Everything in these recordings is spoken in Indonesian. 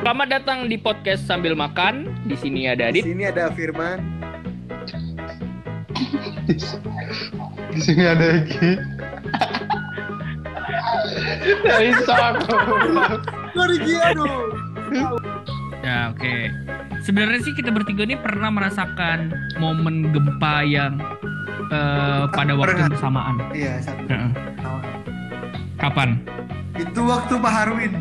Selamat datang di podcast sambil makan. Di sini ada Di Adit. sini ada Firman. Di sini ada Egi. Bisa aku. Korigi aduh. Ya oke. Sebenarnya sih kita bertiga ini pernah merasakan momen gempa yang eh, pada waktu Pernah. yang bersamaan. Iya, satu. Kapan? Itu waktu Pak Harwin.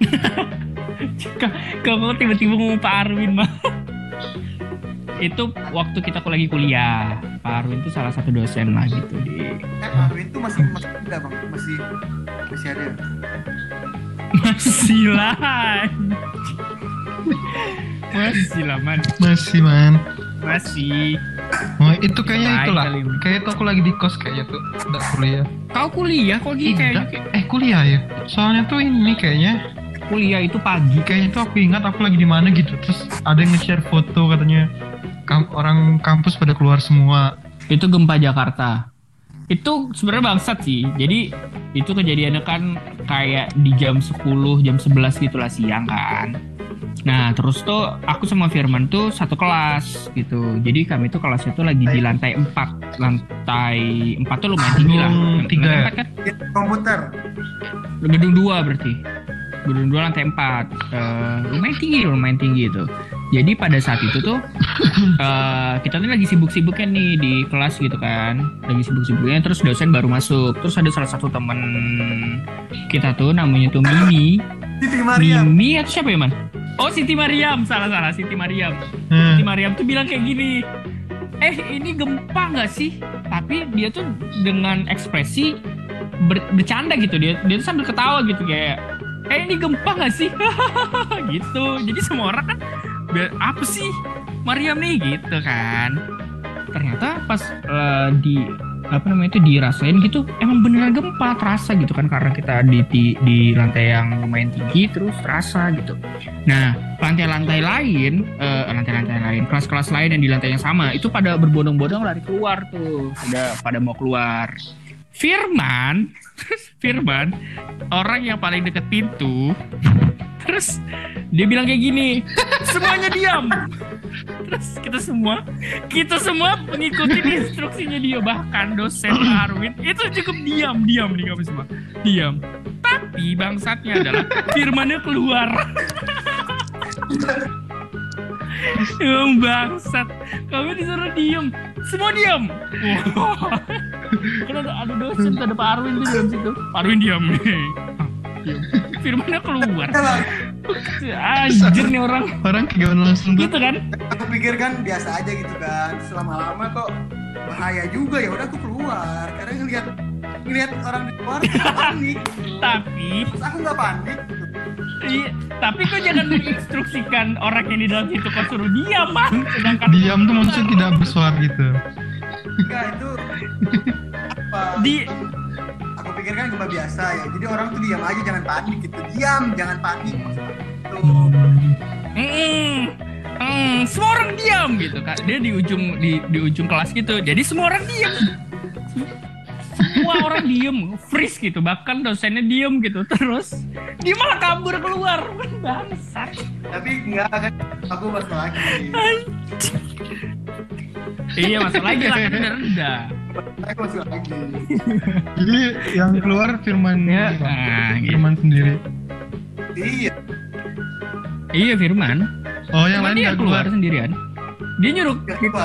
Ka- Kamu tiba-tiba ngomong Pak Arwin mah. itu waktu kita lagi kuliah. Pak Arwin itu salah satu dosen lah gitu di Eh, Pak Harwin itu masih masih ada bang, masih masih ada. masih lah. Masih lah man. Masih man. Masih. Oh, itu kayaknya Lain itulah. kali ini. Kayak itu aku lagi di kos kayaknya tuh. Udah kuliah. Kau kuliah kok gini Tidak. kayak Eh kuliah ya. Soalnya tuh ini kayaknya kuliah itu pagi. kayaknya tuh aku ingat aku lagi di mana gitu. Terus ada yang nge-share foto katanya kam- orang kampus pada keluar semua. itu gempa Jakarta itu sebenarnya bangsat sih jadi itu kejadiannya kan kayak di jam 10 jam 11 gitulah siang kan nah terus tuh aku sama Firman tuh satu kelas gitu. Jadi kami tuh kelasnya tuh lagi di lantai 4 lantai 4 tuh lumayan tinggi lah. Tiga lantai? 4 kan? Komputer. gedung 2 berarti. Gedung 2 lantai 4 Eh, lumayan tinggi lumayan tinggi itu. Jadi pada saat itu tuh eh, kita tuh lagi sibuk-sibuknya nih di kelas gitu kan. Lagi sibuk-sibuknya terus dosen baru masuk. Terus ada salah satu teman kita tuh namanya tuh Mimi Siti Mariam. Mimi atau siapa ya man? Oh Siti Mariam. Salah salah. Siti Mariam. Hmm. Siti Mariam tuh bilang kayak gini eh ini gempa nggak sih? Tapi dia tuh dengan ekspresi ber- bercanda gitu. Dia dia tuh sambil ketawa gitu kayak eh ini gempa nggak sih? Gitu. Jadi semua orang kan "Be- apa sih Mariam nih? Gitu kan. Ternyata pas eh, di apa namanya itu dirasain gitu emang beneran gempa terasa gitu kan karena kita di di, di lantai yang lumayan tinggi terus terasa gitu. Nah lantai-lantai lain eh, lantai-lantai lain kelas-kelas lain yang di lantai yang sama itu pada berbondong-bondong lari keluar tuh pada pada mau keluar. Firman Firman orang yang paling deket pintu terus dia bilang kayak gini semuanya diam. Terus kita semua kita semua mengikuti instruksinya dia bahkan dosen Arwin itu cukup diam diam nih kami semua. Diam. Tapi bangsatnya adalah firmannya keluar. Emang bangsat. Kami disuruh diem. Semua diem. Wah. Kan ada, ada dosen Ada Pak Arwin di dalam situ. Pak Arwin diam nih Diam. Firmannya keluar Anjir nih orang Orang kayak langsung. Gitu kan aku pikir kan biasa aja gitu kan. Selama lama kok bahaya juga ya udah aku keluar. Karena ngelihat ngelihat orang di luar panik. Tapi Terus aku nggak panik. gitu. iya, Tapi kok jangan menginstruksikan Orang yang di dalam situ kau suruh diam man Sedangkan Diam tuh maksudnya tidak bersuara gitu. Enggak itu apa? Di- Aku pikir kan gempa biasa ya. Jadi orang tuh diam aja jangan panik gitu. Diam, jangan panik. Tuh. Hmm, hmm, semua orang diam gitu kak. Dia di ujung di, di ujung kelas gitu. Jadi semua orang diam. Semua orang diem, freeze gitu. Bahkan dosennya diem gitu. Terus dia malah kabur keluar. Bangsat. Tapi enggak kan aku masuk lagi. Iya masuk lagi lah kan udah rendah. Aku masuk lagi. Jadi yang keluar Firman Ya, nah, gitu. Firman sendiri. Iya. Iya Firman. Oh yang Cuman lain dia nggak keluar. sendirian. Dia nyuruh Enggak coba.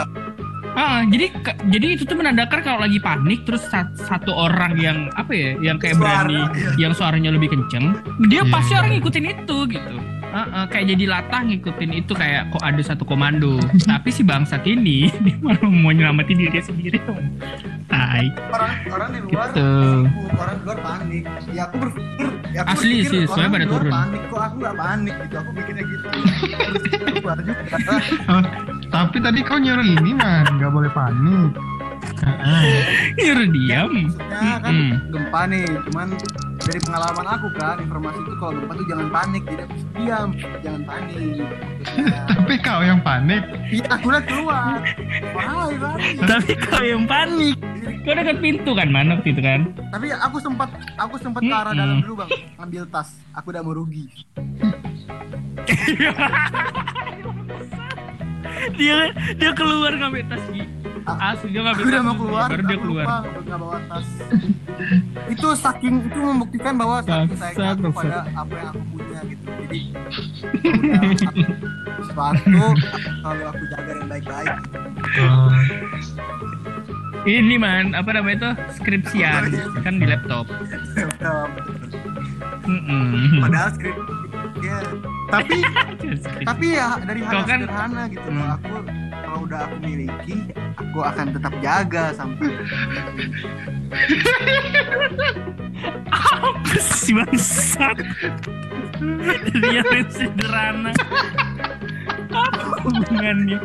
Ah, jadi ke- jadi itu tuh menandakan kalau lagi panik terus sa- satu orang yang apa ya, yang kayak Suara, berani, iya. yang suaranya lebih kenceng, dia Iya. pasti orang ngikutin itu gitu. Ah, ah, kayak jadi latah ngikutin itu kayak kok ada satu komando. Tapi si bangsat ini dia malah mau nyelamatin diri sendiri dong. Tai. Orang orang di luar Gitu. sibuk, orang di luar panik. Ya aku berpikir, ya aku Asli berpikir sih, orang soalnya pada turun. Panik kok aku nggak panik gitu. Aku mikirnya gitu. Tapi tadi kau nyuruh ini man, nggak boleh panik. Heeh. Nyuruh diam. Maksudnya kan Mm-mm. gempa nih, cuman dari pengalaman aku kan informasi itu kalau gempa tuh jangan panik jadi aku diam jangan panik. Tapi kau yang panik. iya aku udah keluar wah panik Tapi kau yang panik. Kau dekat pintu kan mana waktu itu kan? tapi aku sempat aku sempat ke arah dalam dulu bang ngambil tas aku udah mau rugi dia dia keluar ngambil tas Gi. Asli dia ngambil aku udah mau keluar baru dia keluar. nggak bawa tas itu saking itu membuktikan bahwa saking saya bangsat. pada apa yang aku punya gitu jadi sesuatu kalau aku jaga yang baik-baik Oh, Ini man, apa namanya itu? Skripsian kan di laptop. Padahal skrip ya tapi tapi ya dari hal kan- sederhana gitu Hmm. loh aku kalau udah aku miliki aku akan tetap jaga sampai Apa sih bangsat? Dia yang sederhana. Apa hubungannya?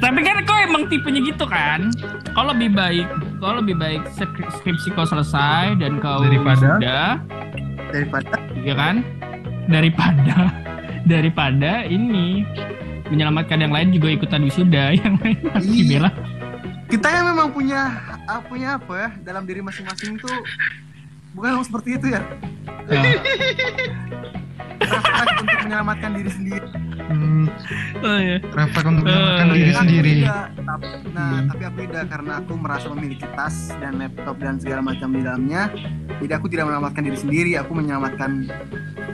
Tapi kan kau emang tipenya gitu kan? Kau lebih baik, kau lebih baik skri- skripsi kau selesai dan kau Daripada? sudah, daripada ya kan? Daripada daripada ini menyelamatkan yang lain juga ikutan wisuda yang lain mati Iya. bela. kita kan memang punya ah, punya apa ya dalam diri masing-masing tuh bukan seperti itu ya Ya. refleks untuk menyelamatkan diri sendiri hmm, Oh, iya. refleks untuk menyelamatkan Eh, diri iya. Sendiri. Tapi- nah Hmm. tapi aku tidak karena aku merasa memiliki tas dan laptop dan segala macam di dalamnya jadi aku tidak menyelamatkan diri sendiri aku menyelamatkan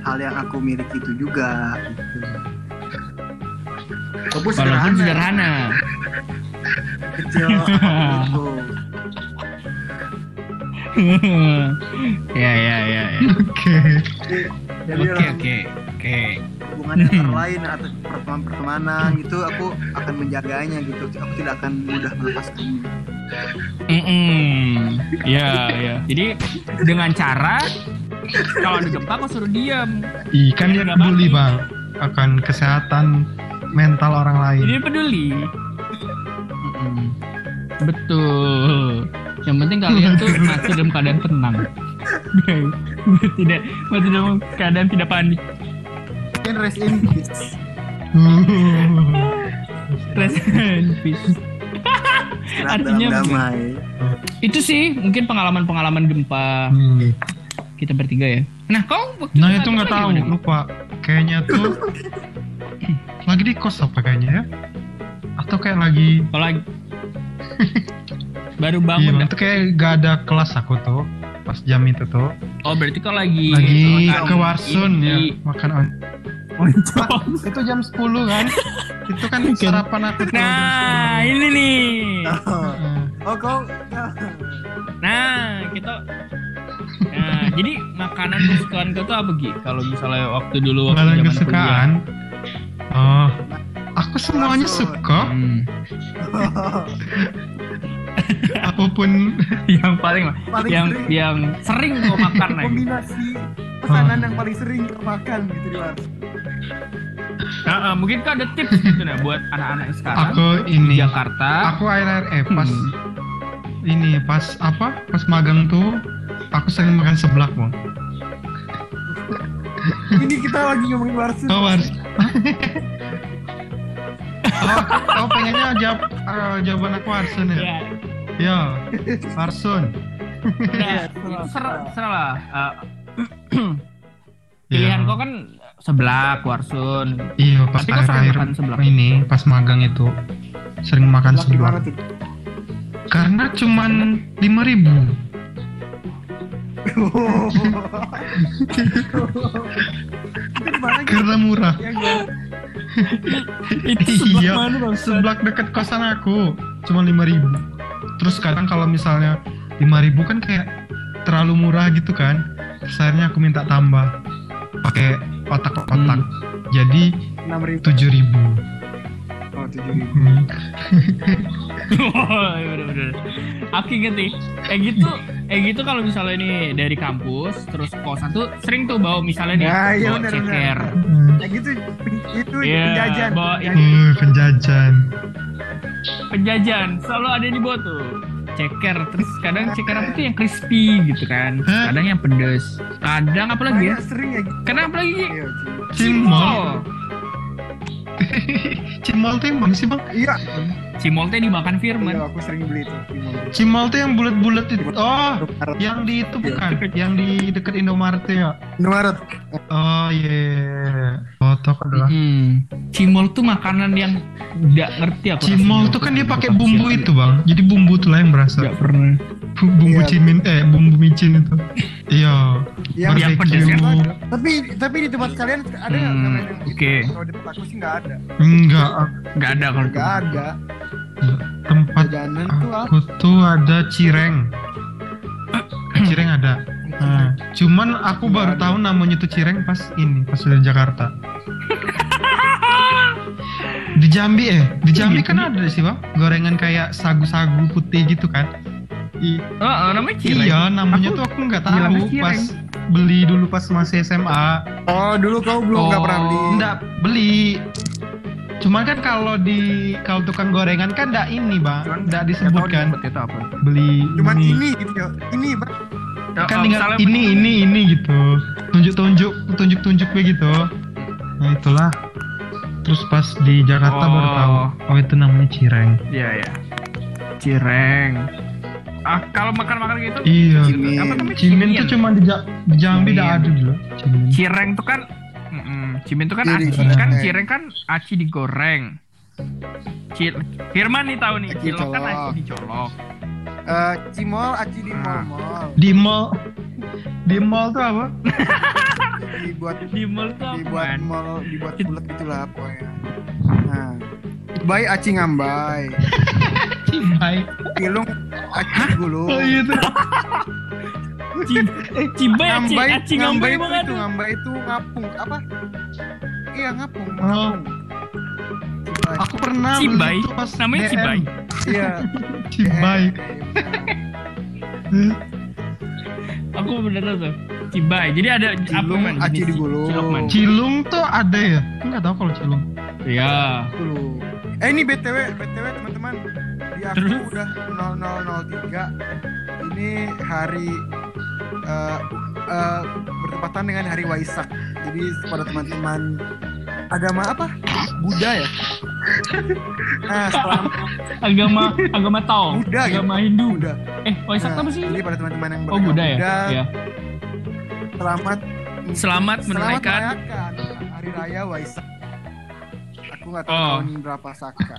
hal yang aku miliki itu juga gitu. Walaupun Walaupun sederhana. kecil gitu. ya ya ya. ya. Oke. Jadi Oke dalam oke oke. hubungan antara lain atau pertemanan pertemanan gitu aku akan menjaganya gitu aku tidak akan mudah melepaskannya Mm-mm. Ya ya. Jadi dengan cara kalau ada gempa kau suruh diam. Ih, kan dia Nggak peduli bang akan kesehatan mental orang lain. Jadi peduli. Mm-mm. Betul. Yang penting kalian tuh mati dalam keadaan tenang. tidak mati dalam keadaan tidak panik. kan rest in peace Rest in peace. Artinya damai Itu sih mungkin pengalaman-pengalaman gempa Hmm. kita bertiga ya. Nah kau waktu Nah itu nggak tahu, gimana? lupa. Kayaknya tuh lagi di kos apa kayaknya ya? Atau kayak lagi Kalau lagi baru iya, bangun. dah. itu kayak gak ada kelas aku tuh pas jam itu tuh Oh berarti kau lagi lagi ke Warsun ya makan on itu jam 10 kan itu kan sarapan aku tuh Nah 10. ini nih. oh, Hmm. oh kau Nah kita. Nah jadi makanan kesukaan kau tuh apa Gi? Kalau misalnya waktu dulu waktu Makanan zaman kesukaan oh aku semuanya suka. Hmm. apa pun yang paling paling yang sering. yang sering kau makan kombinasi pesanan yang paling sering kau makan gitu di warung Nah, eh, mungkin kau ada tips gitu nah buat anak-anak sekarang aku di ini Jakarta. aku air air eh pas Hmm. ini pas apa? Pas magang tuh aku sering makan seblak bang. Ini kita lagi ngomongin warsun oh oh, oh pengennya jawab eh, jawaban aku Arsun ya. Ya, ya Arsun. Nah, Iya, itu serah, serah. lah. Eh, Ya. pilihan kau kan seblak, warsun. iya pas Tapi makan seblak? ini pas magang itu sering makan seblak tuh karena cuman lima ribu. Gitu karena murah Itu iya mana, Bang? seblak deket kosan aku. Cuma lima ribu. Terus kadang kalau misalnya lima ribu kan kayak terlalu murah gitu kan. Terus akhirnya aku minta tambah. Pakai otak-otak. Hmm. jadi tujuh ribu oh tujuh ribu Hmm. Oh, iya bener-bener. Aku inget nih, kayak gitu, kayak gitu kalau misalnya ini dari kampus, terus kosan tuh sering tuh bawa misalnya nih, Nah, iya bawa bener, ceker. ya gitu itu Iya, penjajan bawa penjajan. Wih, penjajan. Penjajan selalu ada di bawah tuh ceker. Terus kadang ceker apa tuh yang crispy gitu kan kadang yang pedes. Kadang apa lagi ya? Sering ya. Kadang apa lagi? Iya, Cimol. Cimol tuh yang sih bang? Iya, cimol teh dimakan Firman iya, aku sering beli itu. Cimol. Cimol tuh yang bulat-bulat itu. Oh, yang di itu Iya. bukan? Yang di deket Indomaret ya? Indomaret. Oh iya. Foto adalah. Hmm. Cimol tuh makanan yang nggak ngerti aku. Cimol rasanya. tuh kan dia pakai bumbu itu bang. Jadi bumbu tuh lah yang berasa. Nggak pernah. Bumbu Iya. cimin eh bumbu micin itu. Iya. Yang, Yang pedes kan? Tapi tapi di tempat kalian ada nggak Hmm, oke. Kalau di tempat aku sih nggak ada. Enggak. Nggak ada kalau Nggak ada. Tempat Jajanan tuh apa? aku tuh ada cireng. Cireng ada. Nah, cuman aku baru ada. tahu namanya tuh cireng pas ini, pas dari Jakarta. Di Jambi eh, di Jambi kan ada sih bang, gorengan kayak sagu-sagu putih gitu kan? I- Oh, oh, namanya cireng. iya, namanya Aku tuh aku nggak tahu cireng. pas beli dulu pas masih SMA. Oh, dulu kau belum nggak Oh. pernah beli. Nggak beli. Cuman kan kalau di kalau tukang gorengan kan nggak ini bang, Cuman nggak nggak disebut tahu di kan tempat itu apa. beli. Cuman ini gitu ya. Ini, Bang. kan Oh, tinggal misalnya ini ini ini gitu tunjuk-tunjuk tunjuk-tunjuk begitu nah itulah terus pas di Jakarta Oh. baru tahu oh itu namanya cireng Iya ya. Cireng. Ah, kalau makan-makan gitu iya Cimin. apa namanya? cimin tuh cuma di, Ja- di Jambi Cimin. dah ada dulu cimin Cireng tuh kan mm-mm, cimin tuh kan Iya, aci kan cireng kan aci digoreng. Cil Firman nih tahu nih, Aci cilok kan aci dicolok. Eh, cimol, aci di Ah. mall-mall. di mall di mall tuh apa Dibuat Di mall tuh dibuat mall, dibuat bulat gitulah pokoknya. Nah, bayi aci ngambai. cibai Pilung aci gulung. oh iya tuh Ci- eh, ngambai, aci ngambai ngambai itu, banget. itu, ngambai itu ngapung apa? Iya ngapung. Oh. ngapung. Cibai. aku pernah Cibai. pas Namanya DM. Cibai. Iya. cibai Aku bener tuh. Cibai. Jadi ada apa Cilung, man? aci Jenis digulung. Cilok man. cilung tuh ada ya aku nggak tahu kalau cilung Iya. Dulu. Eh ini BTW, BTW teman-teman. Di aku Terus? udah 0003. Ini hari eh eh, bertepatan dengan hari Waisak. Jadi pada teman-teman agama apa? Buddha ya? Nah, setelah Agama agama Tao. Buddha gitu. agama Hindu. Buddha. Eh, Waisak Nah, apa sih? Jadi pada teman-teman yang Oh, Buddha ya? beragama Iya. Selamat Selamat menunaikan hari raya Waisak. Aku nggak tahu Oh. tahun berapa Saka.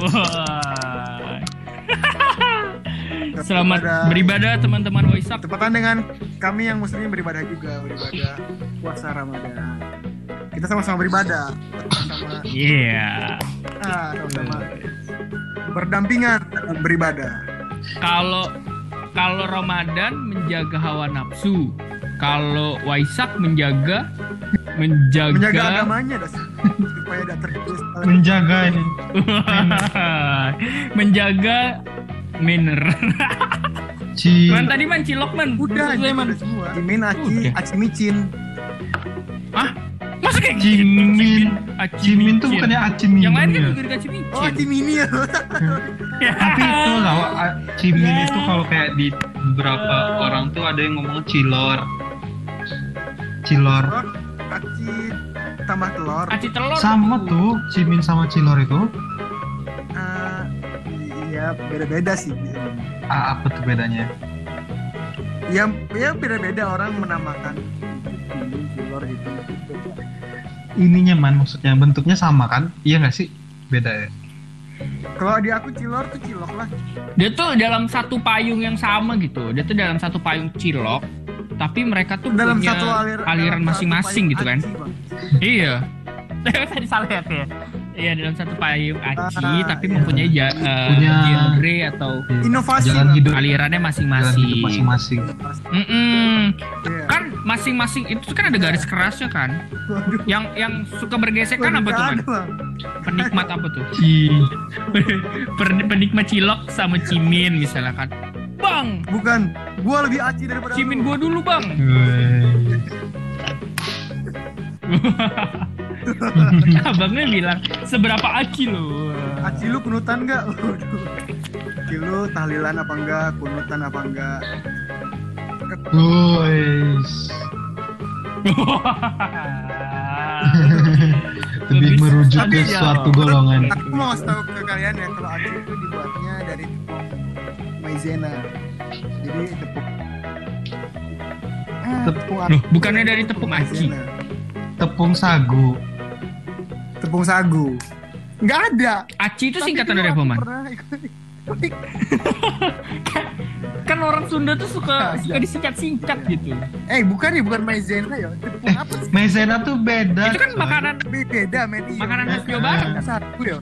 Wah. Selamat Beribadah. beribadah teman-teman Waisak. Tepatan dengan kami yang muslim beribadah juga, beribadah puasa Ramadan. Kita sama-sama beribadah, sama Iya. ah, sama-sama berdampingan dalam beribadah. Kalau kalau Ramadan menjaga hawa nafsu. Kalau Waisak menjaga menjaga, Menjaga agamanya dah supaya tidak tergerus menjaga ini menjaga manner. Ci Man tadi man cilok man. udah gitu man. semua. Cimin aci, Udah. aci micin. Masa kayak Cimin. Aci Cimin tuh micin. bukannya acim Yang lain kan juga dikasih micin. Oh, aci mini ya. Tapi itu tau, a- cimin itu kalau kayak di beberapa orang tuh ada yang ngomong cilor. Cilor. Aci tambah telur. Aci telur. Sama tuh, cimin sama cilor itu. Iya, beda-beda sih. Ah, apa tuh bedanya? Ya, ya beda-beda orang menamakan ini telur itu. Ininya man, maksudnya bentuknya sama kan? Iya nggak sih? Beda ya? Kalau di aku cilor tuh cilok lah. Dia tuh dalam satu payung yang sama gitu. Dia tuh dalam satu payung cilok. Tapi mereka tuh Dalam punya satu alir, aliran masing-masing gitu kan. aci, Bang. Iya. Tadi salah ya ya. Iya dalam satu payung aci Ah, tapi iya. mempunyai ja, eh, Punya- genre atau Inovasi Jalan hidup, alirannya masing-masing. masing-masing. Mm-mm. Iya. Kan masing-masing itu kan ada garis kerasnya kan. Waduh, Yang yang suka bergesekan apa tuh Bang. Penikmat apa tuh? Penikmat cilok sama cimin misalnya kan. Bang, Bukan, gua lebih aci daripada cimin lu. gua dulu bang. Abangnya bilang seberapa aci lo? Aci lu kunutan nggak? Aci lu tahlilan apa enggak? Kunutan apa enggak? Guys, lebih merujuk ke suatu golongan. Aku mau ngasih tahu ke kalian ya kalau aci itu dibuatnya dari tepung maizena. Jadi tepung Ah, Tep- tepung Loh, bukannya dari tepung aci? Tepung sagu. Tepung sagu. Nggak ada. Aci itu Tapi singkatan dari aku apa man? Kan orang Sunda tuh suka suka disingkat-singkat gitu. Eh bukan ya, bukan maizena ya. Tepung Eh, apa sih? Maizena tuh beda. Itu kan makanan Beda, Meti. Makanan khas Jawa Barat. Sagu ya.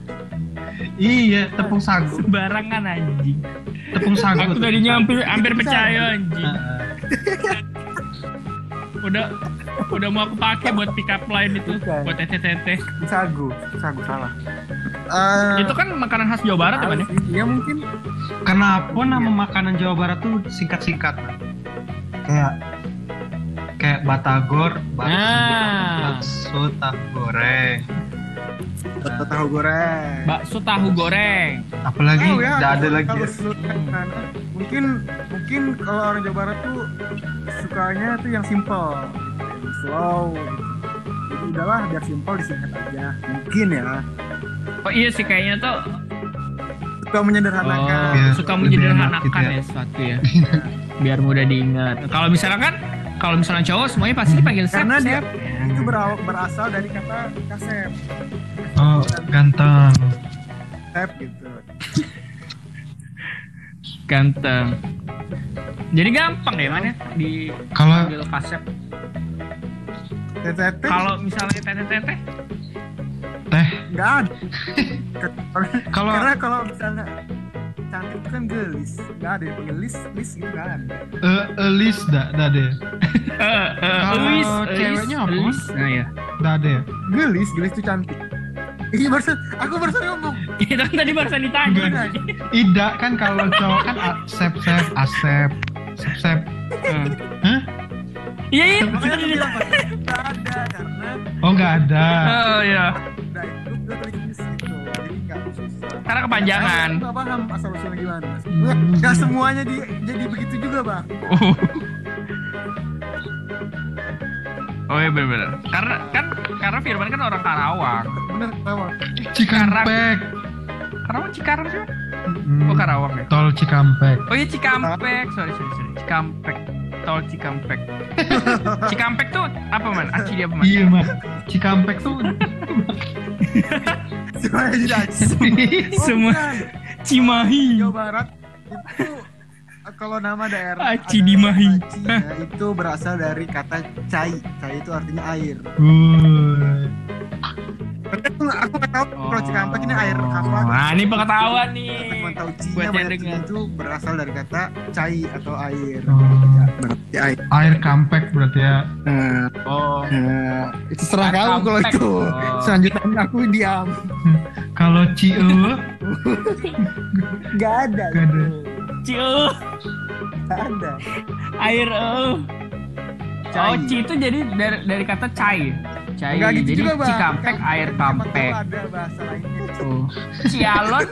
Iya, tepung sagu. sembarangan anjing. Tepung sagu. Aku tadinya hampir hampir percaya anjing. Udah udah mau aku pakai buat pick up line itu Bukan. buat tete-tete. Sagu, sagu salah. Eh, Itu kan makanan khas Jawa Barat ya, Man, ya? Iya mungkin Kenapa nama makanan Jawa Barat tuh singkat-singkat? Kayak kayak batagor, bakso, Nah. bakso tahu goreng. Bakso tahu goreng. Bakso tahu goreng. Apalagi Tahu ya, ada lagi. Kalau ya. kanan, mungkin mungkin kalau orang Jawa Barat tuh sukanya tuh yang simple, yang slow. Gitu. Jadi udahlah biar simple disingkat aja. Mungkin ya. Oh iya sih kayaknya tuh Suka menyederhanakan. oh, Iya, suka enak menyederhanakan gitu ya. ya sesuatu ya. Biar mudah diingat. Kalau misalnya kan kalau misalnya cowok semuanya pasti dipanggil Sep, Karena dia itu berawal, berasal dari kata kasep, Oh, ganteng. sep gitu. ganteng. Jadi gampang ya mana di Kalau kasep. Tete Kalau misalnya tete-tete teh, nggak ada. kalau Karena kalau misalnya cantik itu kan gelis, nggak ada yang panggil lis, lis gitu nggak ada. eh Elis dah, dah deh, eh eh Kalau Elis, ceweknya apa? Elis. Nah ya. dah deh. Gelis, gelis itu cantik. Iya barusan, aku barusan ngomong. Itu kan tadi barusan ditanya. Ida kan kalau cowok kan asep sep asep sep sep. Hah? Iya iya. Makanya aku bilang nggak ada karena Oh nggak ada. Oh iya. tulis gitu. Karena kepanjangan. Nggak paham asal usulnya gimana. Hmm. Nggak semuanya di, jadi begitu juga bang. Oh. Iya benar-benar. Karena kan karena Firman kan orang Karawang. Bener kenapa? Cikampek. Karawang Cikarang sih? Hmm, Oh Karawang ya. Tol Cikampek. Oh iya Cikampek. Sorry sorry sorry. Cikampek. Tol Cikampek. Cikampek tuh apa man? Aci dia apa man? Iya mak. Cikampek tuh Semua bukan. Cimahi. Jawa Barat itu kalau nama daerah Aci ada di Mahi. Aci, ya, itu berasal dari kata cai. Cai itu artinya air. Tapi aku nggak aku nggak tahu kalau Cikampek ini air apa. Nah ini pengetahuan nih. Cuma tahu Cina. Cina itu berasal dari kata cai atau air. Oh. Ya, berarti air. Air kampek berarti ya. Nah, Oh. nah, itu serah Air kamu kalau itu. Oh. Selanjutnya aku diam. Kalau Cie Gak ada. Nggak ada. Ciu. Ada. Air oh. Cai. Oh, Ci itu jadi dari, dari kata cai. Cai. Enggak gitu jadi juga, Bang. Cikampek Siapa- air kampek. Ada bahasa lainnya. Oh. Cialon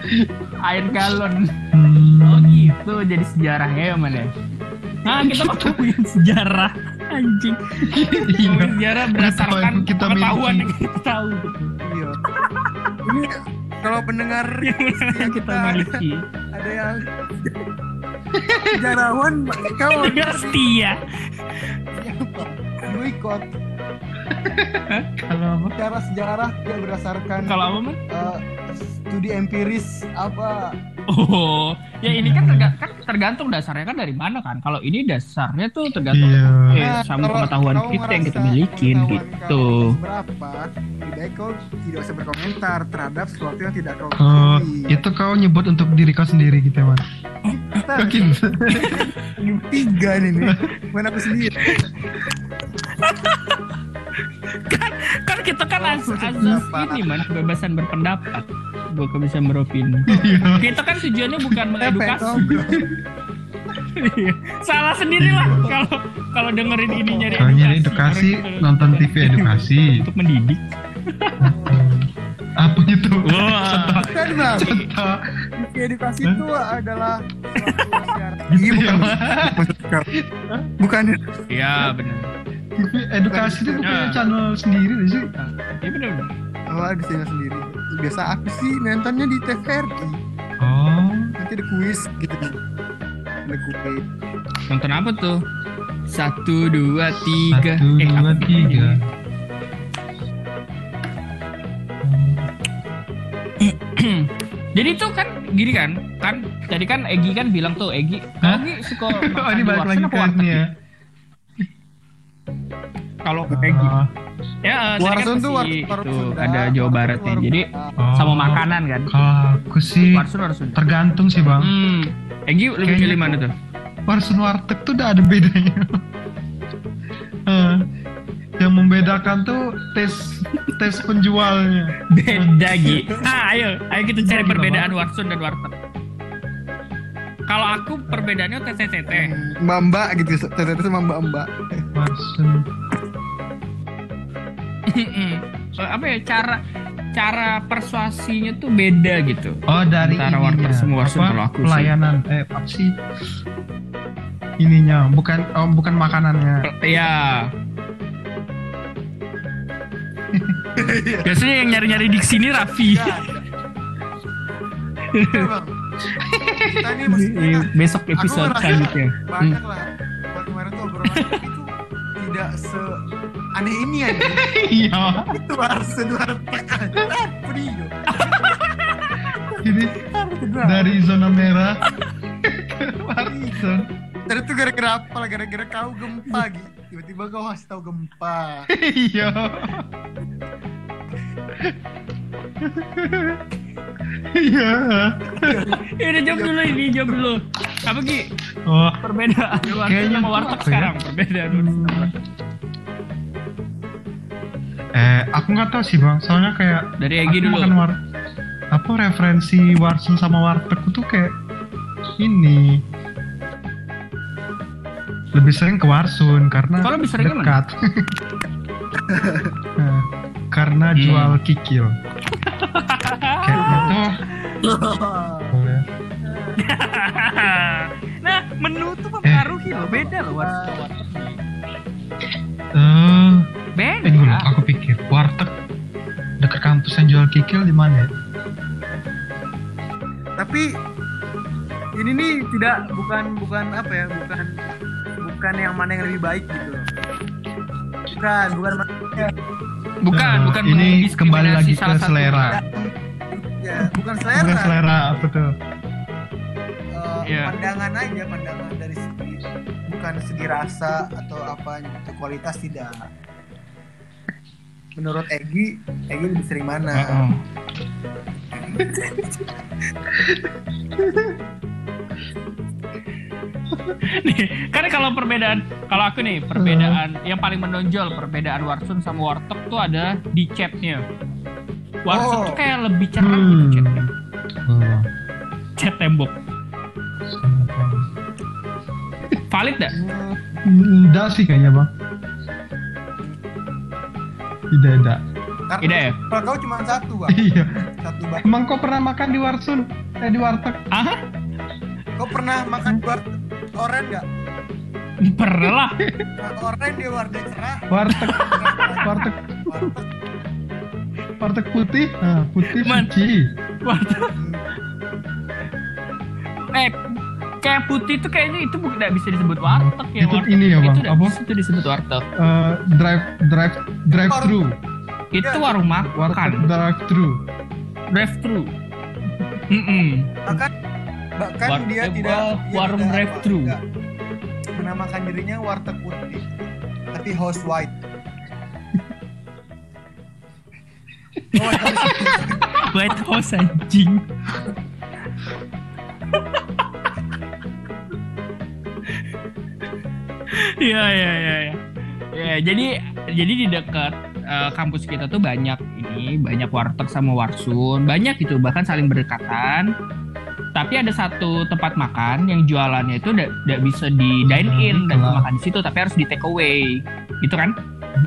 air galon. Hmm. Oh gitu jadi sejarahnya ya mana? Nah kita mau ngomongin sejarah anjing. Iya. Ngomongin sejarah berdasarkan kita pengetahuan yang kita tahu. Iya. Ini kalau pendengar Yang kita ada, miliki. ada yang sejarawan Dengar setia. siapa? Boykot Kalau apa? secara sejarah dia berdasarkan Kalau apa eh, studi empiris apa Oh, ya ini kan, terga- kan tergantung dasarnya kan dari mana kan. Kalau ini dasarnya tuh tergantung Iya. eh, Nah, sama kalau pengetahuan kamu kita yang kita milikin pengetahuan gitu. berapa baik kau tidak usah berkomentar terhadap sesuatu yang tidak kau Oh, ketahui. itu kau nyebut untuk diri kau sendiri gitu ya, kita Makin ini tiga nih. Bukan aku sendiri Kan kita kan Oh, az- azas kenapa? ini man kebebasan berpendapat, bukan kebebasan beropini. Iya. Kita kan tujuannya bukan mengedukasi. Iya. Salah sendiri lah kalau kalau dengerin ini nyari edukasi Orang- nonton TV edukasi. untuk mendidik. Apa itu? Wah. Contoh. Kan Contoh. Edukasi itu adalah suatu siaran. Gitu Iya, ya. bukan. bukan. Iya benar. Edukasi itu punya Ya. channel sendiri sih. Iya benar. Oh, ada channel sendiri. Biasa aku sih nontonnya di TVRI. Oh. Nanti ada kuis gitu. Ada kuis. Nonton apa tuh? Satu dua tiga. Satu, eh, dua, apa? tiga. Jadi tuh kan gini kan, kan tadi kan Egi kan bilang tuh Egi, Hah? Egi suka Oh makan ini di balik warteg lagi apa ke warteg ini ya. Kalau ke Egi, ya kan Warsun tuh masih war- warung itu Sunda. ada Jawa Barat warung Jadi oh. sama makanan kan. Kalau aku sih Warsun Warsun. tergantung sih bang. Hmm, Egi lebih pilih mana tuh? Warsun warteg tuh udah ada bedanya. Eh, yang membedakan tuh tes tes penjualnya. Beda Gi. Ah, ayo, ayo kita cari perbedaan Warsun dan warteg. Kalau aku perbedaannya TTT. Mbak mbak gitu. Ternyata sama mbak mbak. Warsun. Eh, apa ya cara cara persuasinya tuh beda gitu. Oh dari Antara ininya. warteg sama Warsun Apa? kalau aku sih. pelayanan eh apa sih? Ininya bukan oh bukan makanannya. Iya. Biasanya yang nyari-nyari di sini Raffi. Ya. Iya, Bang. Kita ini maksudnya Besok episode selanjutnya. banyak lah. Buat kemarin tuh obrolan itu tidak se aneh ini aja. Iya. Itu harus. Apa dia? Ini dari zona merah ke tuh gara-gara apa? lah? Gara-gara kau gempa gitu. Tiba-tiba kau kasih tahu gempa. Iya. Iya. Ya udah jawab dulu ini, jawab dulu. Apa Ki? Oh, Perbedaan Kayaknya sama warteg sekarang. Perbedaan eh aku nggak tahu sih bang. Soalnya kayak Dari Egi dulu. makan war apa referensi Warsun sama warteg tuh kayak ini lebih sering ke Warsun karena lebih sering dekat. Nah, karena Hmm. jual kikil. Kayaknya tuh boleh. nah, menu tuh mempengaruhi loh, beda loh warteg. Eh, Beda. eh dulu aku pikir warteg dekat kampus yang jual kikil di mana ya? Tapi ini nih tidak bukan bukan apa ya bukan bukan yang mana yang lebih baik gitu loh. Bukan bukan ya, Bukan, Eh, bukan ini kembali lagi ke salah satu. selera. ya bukan selera, Bukan selera apa tuh? Eh, Iya. pandangan aja pandangan dari segi bukan segi rasa atau apa gitu kualitas tidak. Menurut Egi, Egi lebih sering mana? Heeh. nih, karena kalau perbedaan, kalau aku nih perbedaan yang paling menonjol perbedaan Warsun sama Warteg tuh ada di chatnya. Warsun Oh. tuh kayak lebih cerah Hmm. gitu chatnya, Oh, chat tembok. Valid gak? Hmm, Enggak sih kayaknya bang. Tidak ada. karena Tidak ya? kalau kau cuma satu bang, Iya. satu bang. Emang kau pernah makan di Warsun? Eh di warteg? Ah, Kau pernah makan buat oren nggak? pernah lah. Nah, oren dia warna cerah. Warteg, warteg, Warteg, warteg putih. Ah, putih Man. suci. Warteg. Eh, kayak putih tuh kayaknya itu tidak bisa disebut warteg ya. Itu warteg. ini ya, Bang, Itu apa? tuh disebut warteg. Eh, drive, drive, drive thru. Itu Ya, warung Warteg makan, drive thru. drive thru. Mm bahkan bahkan War- dia tidak wa- dia warung tidak drive-thru. apa, tidak menamakan dirinya warteg putih tapi house white oh, White House anjing. Iya iya iya. iya. Ya, jadi jadi di dekat eh, kampus kita tuh banyak ini banyak warteg sama warsun banyak gitu bahkan saling berdekatan Tapi ada satu tempat makan yang jualannya itu tidak bisa di dine in dan Nah, makan di situ, tapi harus di take away, gitu kan?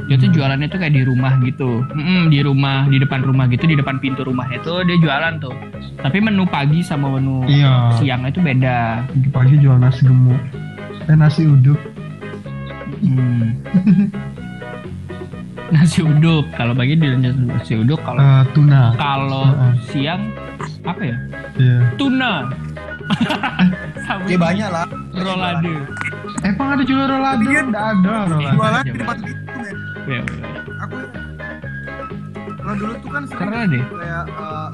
Dia tuh jualannya tuh kayak di rumah gitu, Mm-mm, di rumah, di depan rumah gitu, di depan pintu rumah itu dia jualan tuh. Tapi menu pagi sama menu Iya. siangnya itu beda. Pagi jual nasi gemuk. Eh nasi uduk. Hmm. nasi uduk, kalau pagi dia nasi uduk, kalau Eh, tuna. kalau Heeh. siang apa ya? Iya. Tuna. Sama Ya banyak lah. rolade. Emang ada jual rolade? Tapi dia- Nggak ada rolade. jualan di Coba. depan pintu men Ya, aku kalau dulu tuh kan sering Karena deh. kayak eh,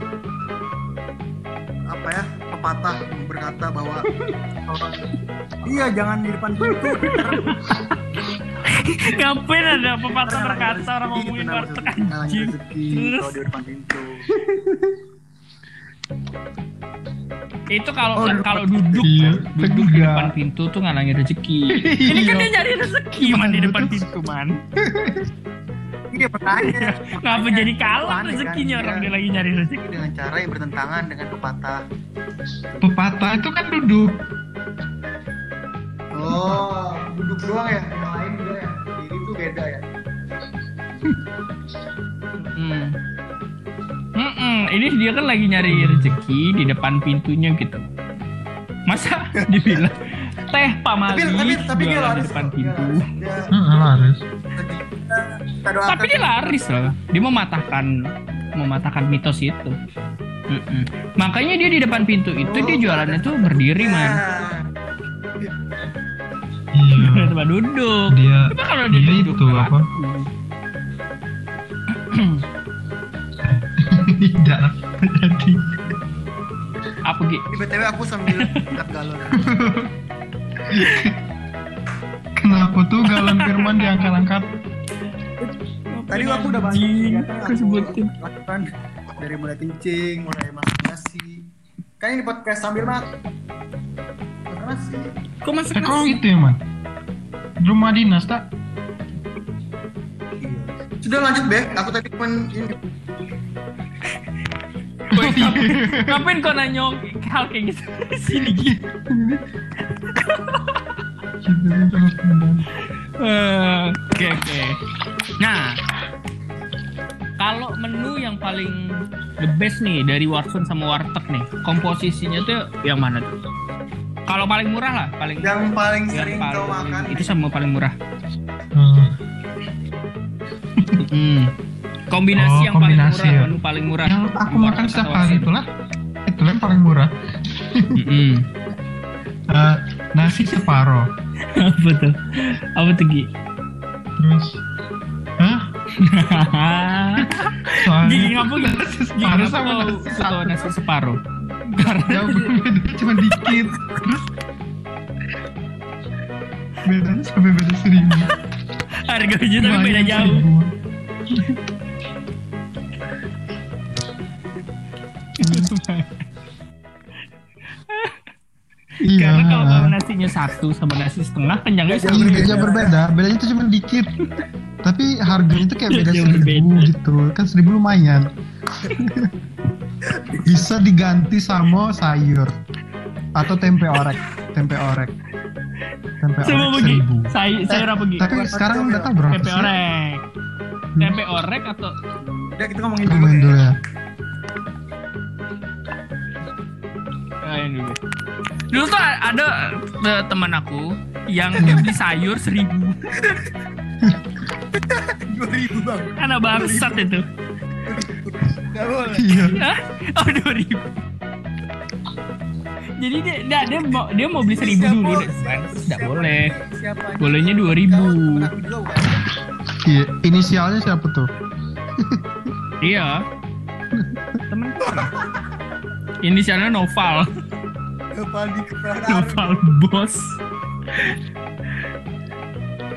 apa ya pepatah berkata bahwa bahwa, iya jangan di depan pintu Ngapain ada pepatah berkata orang ngomongin itu warteg anjing. Terus? kalau di depan pintu Itu kalau Oh, duduk kalau duduk Iya, duduk di tegak. depan pintu tuh ngalangin rezeki. Ini kan Iya. dia nyari rezeki man di depan pintu man. iya makanya Ngapa jadi kalah kan, rezekinya orang iya. dia lagi nyari rezeki. dengan cara yang bertentangan dengan pepatah. Pepatah itu kan duduk. Oh, duduk doang ya? Yang lain juga ya? Diri itu beda ya? Hmm. Mm-mm, ini dia kan lagi nyari rezeki di depan pintunya gitu. Masa dibilang teh Pak Mali Tapi tapi tapi dia jualan di laris depan kok. Dia pintu. laris. Dia laris. Tapi dia laris loh. Dia mematahkan mematahkan mitos itu. Mm-mm. Makanya dia di depan pintu itu dia jualannya tuh berdiri man. Iya. Tempat duduk. Dia kalau dia dia duduk itu apa? Tidak jadi. Apa Gi? Di BTW aku sambil angkat galon. Kenapa tuh galon Firman diangkat-angkat? tadi aku udah banyak yang aku sebutin. lakukan dari mulai kencing mulai masak nasi kan ini podcast sambil makan masak nasi Kok masak Eh kok nasi? gitu ya man? Rumah dinas tak? Sudah lanjut Be, aku tadi cuma ini Woi, ngapain, ngapain kau nanya hal kayak gitu di sini Oke oke. Nah, kalau menu yang paling the best nih dari Watson sama Warteg nih, komposisinya tuh yang mana tuh? Kalau paling murah lah, paling yang paling yang sering kau makan. itu sama paling murah. Hmm. Hmm. Kombinasi Oh, yang paling kombinasi murah, ya. paling murah. Yang aku makan setiap hari itulah. Itulah yang paling murah. Mm-mm. Eh, nasi separoh. Apa tuh? Apa tuh Gi? Terus Hah? Soalnya Gigi ngapa Gi? nasi Gi, separuh kenapa sama nasi suka nasi separuh? Karena Ya beda cuma dikit. Terus bedanya sampai beda seribu. harganya tapi beda jauh. Iya. Karena kalau nasinya satu sama nasi setengah kenyangnya Jauh sama. Iya, berbeda. Bedanya itu cuma dikit. Tapi harganya itu kayak beda Jauh seribu gitu. Kan seribu lumayan. Bisa diganti sama sayur atau tempe orek. Tempe orek. Tempe Semua orek seribu. Saya saya apa begi? Tapi sekarang udah tahu berapa Tempe orek. Tempe orek atau udah kita ngomongin dulu ya dulu ya. Ah, ini dulu. Dulu tuh ada eh, teman aku yang dia beli sayur seribu. dua ribu bang Anak bangsat itu. nggak boleh Iya. Oh dua ribu. Jadi dia, dia, dia mau dia mau beli seribu Siapa- dulu, siapa- tidak boleh. siapa? Bolehnya dua ribu. Iya. Inisialnya siapa tuh? Iya. Temen. Inisialnya Noval. kepala di kepala Noval bos.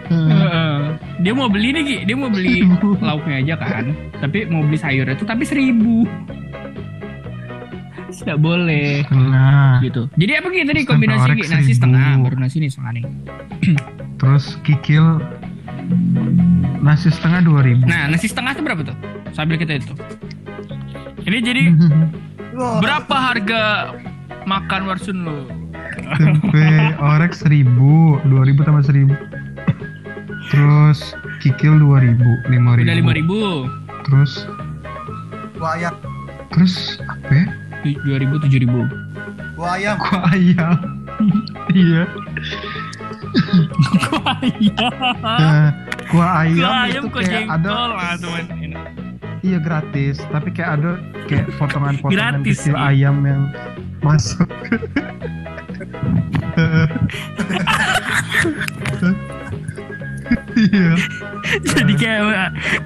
Hmm. Heeh. dia mau beli nih Gi. dia mau beli lauknya aja kan tapi mau beli sayurnya tuh tapi seribu tidak boleh Nah, gitu jadi apa gitu tadi kombinasi Gi? nasi setengah baru nasi nih setengah nih terus kikil nasi setengah dua ribu. nah nasi setengah itu berapa tuh sambil kita itu ini jadi Berapa harga makan warsun lo. tempe orek seribu dua ribu tambah seribu terus kikil dua ribu lima ribu Udah lima ribu. terus ayam. terus apa ya? Dua ribu tujuh ribu. Kuah ayam. kuah ayam iya Iya. Nah, kuah ayam, Kuah ayam itu kok kayak ada jengkol lah teman. Iya gratis tapi kayak ada kayak potongan-potongan Gratis, kecil iya. ayam yang masuk iya Jadi kayak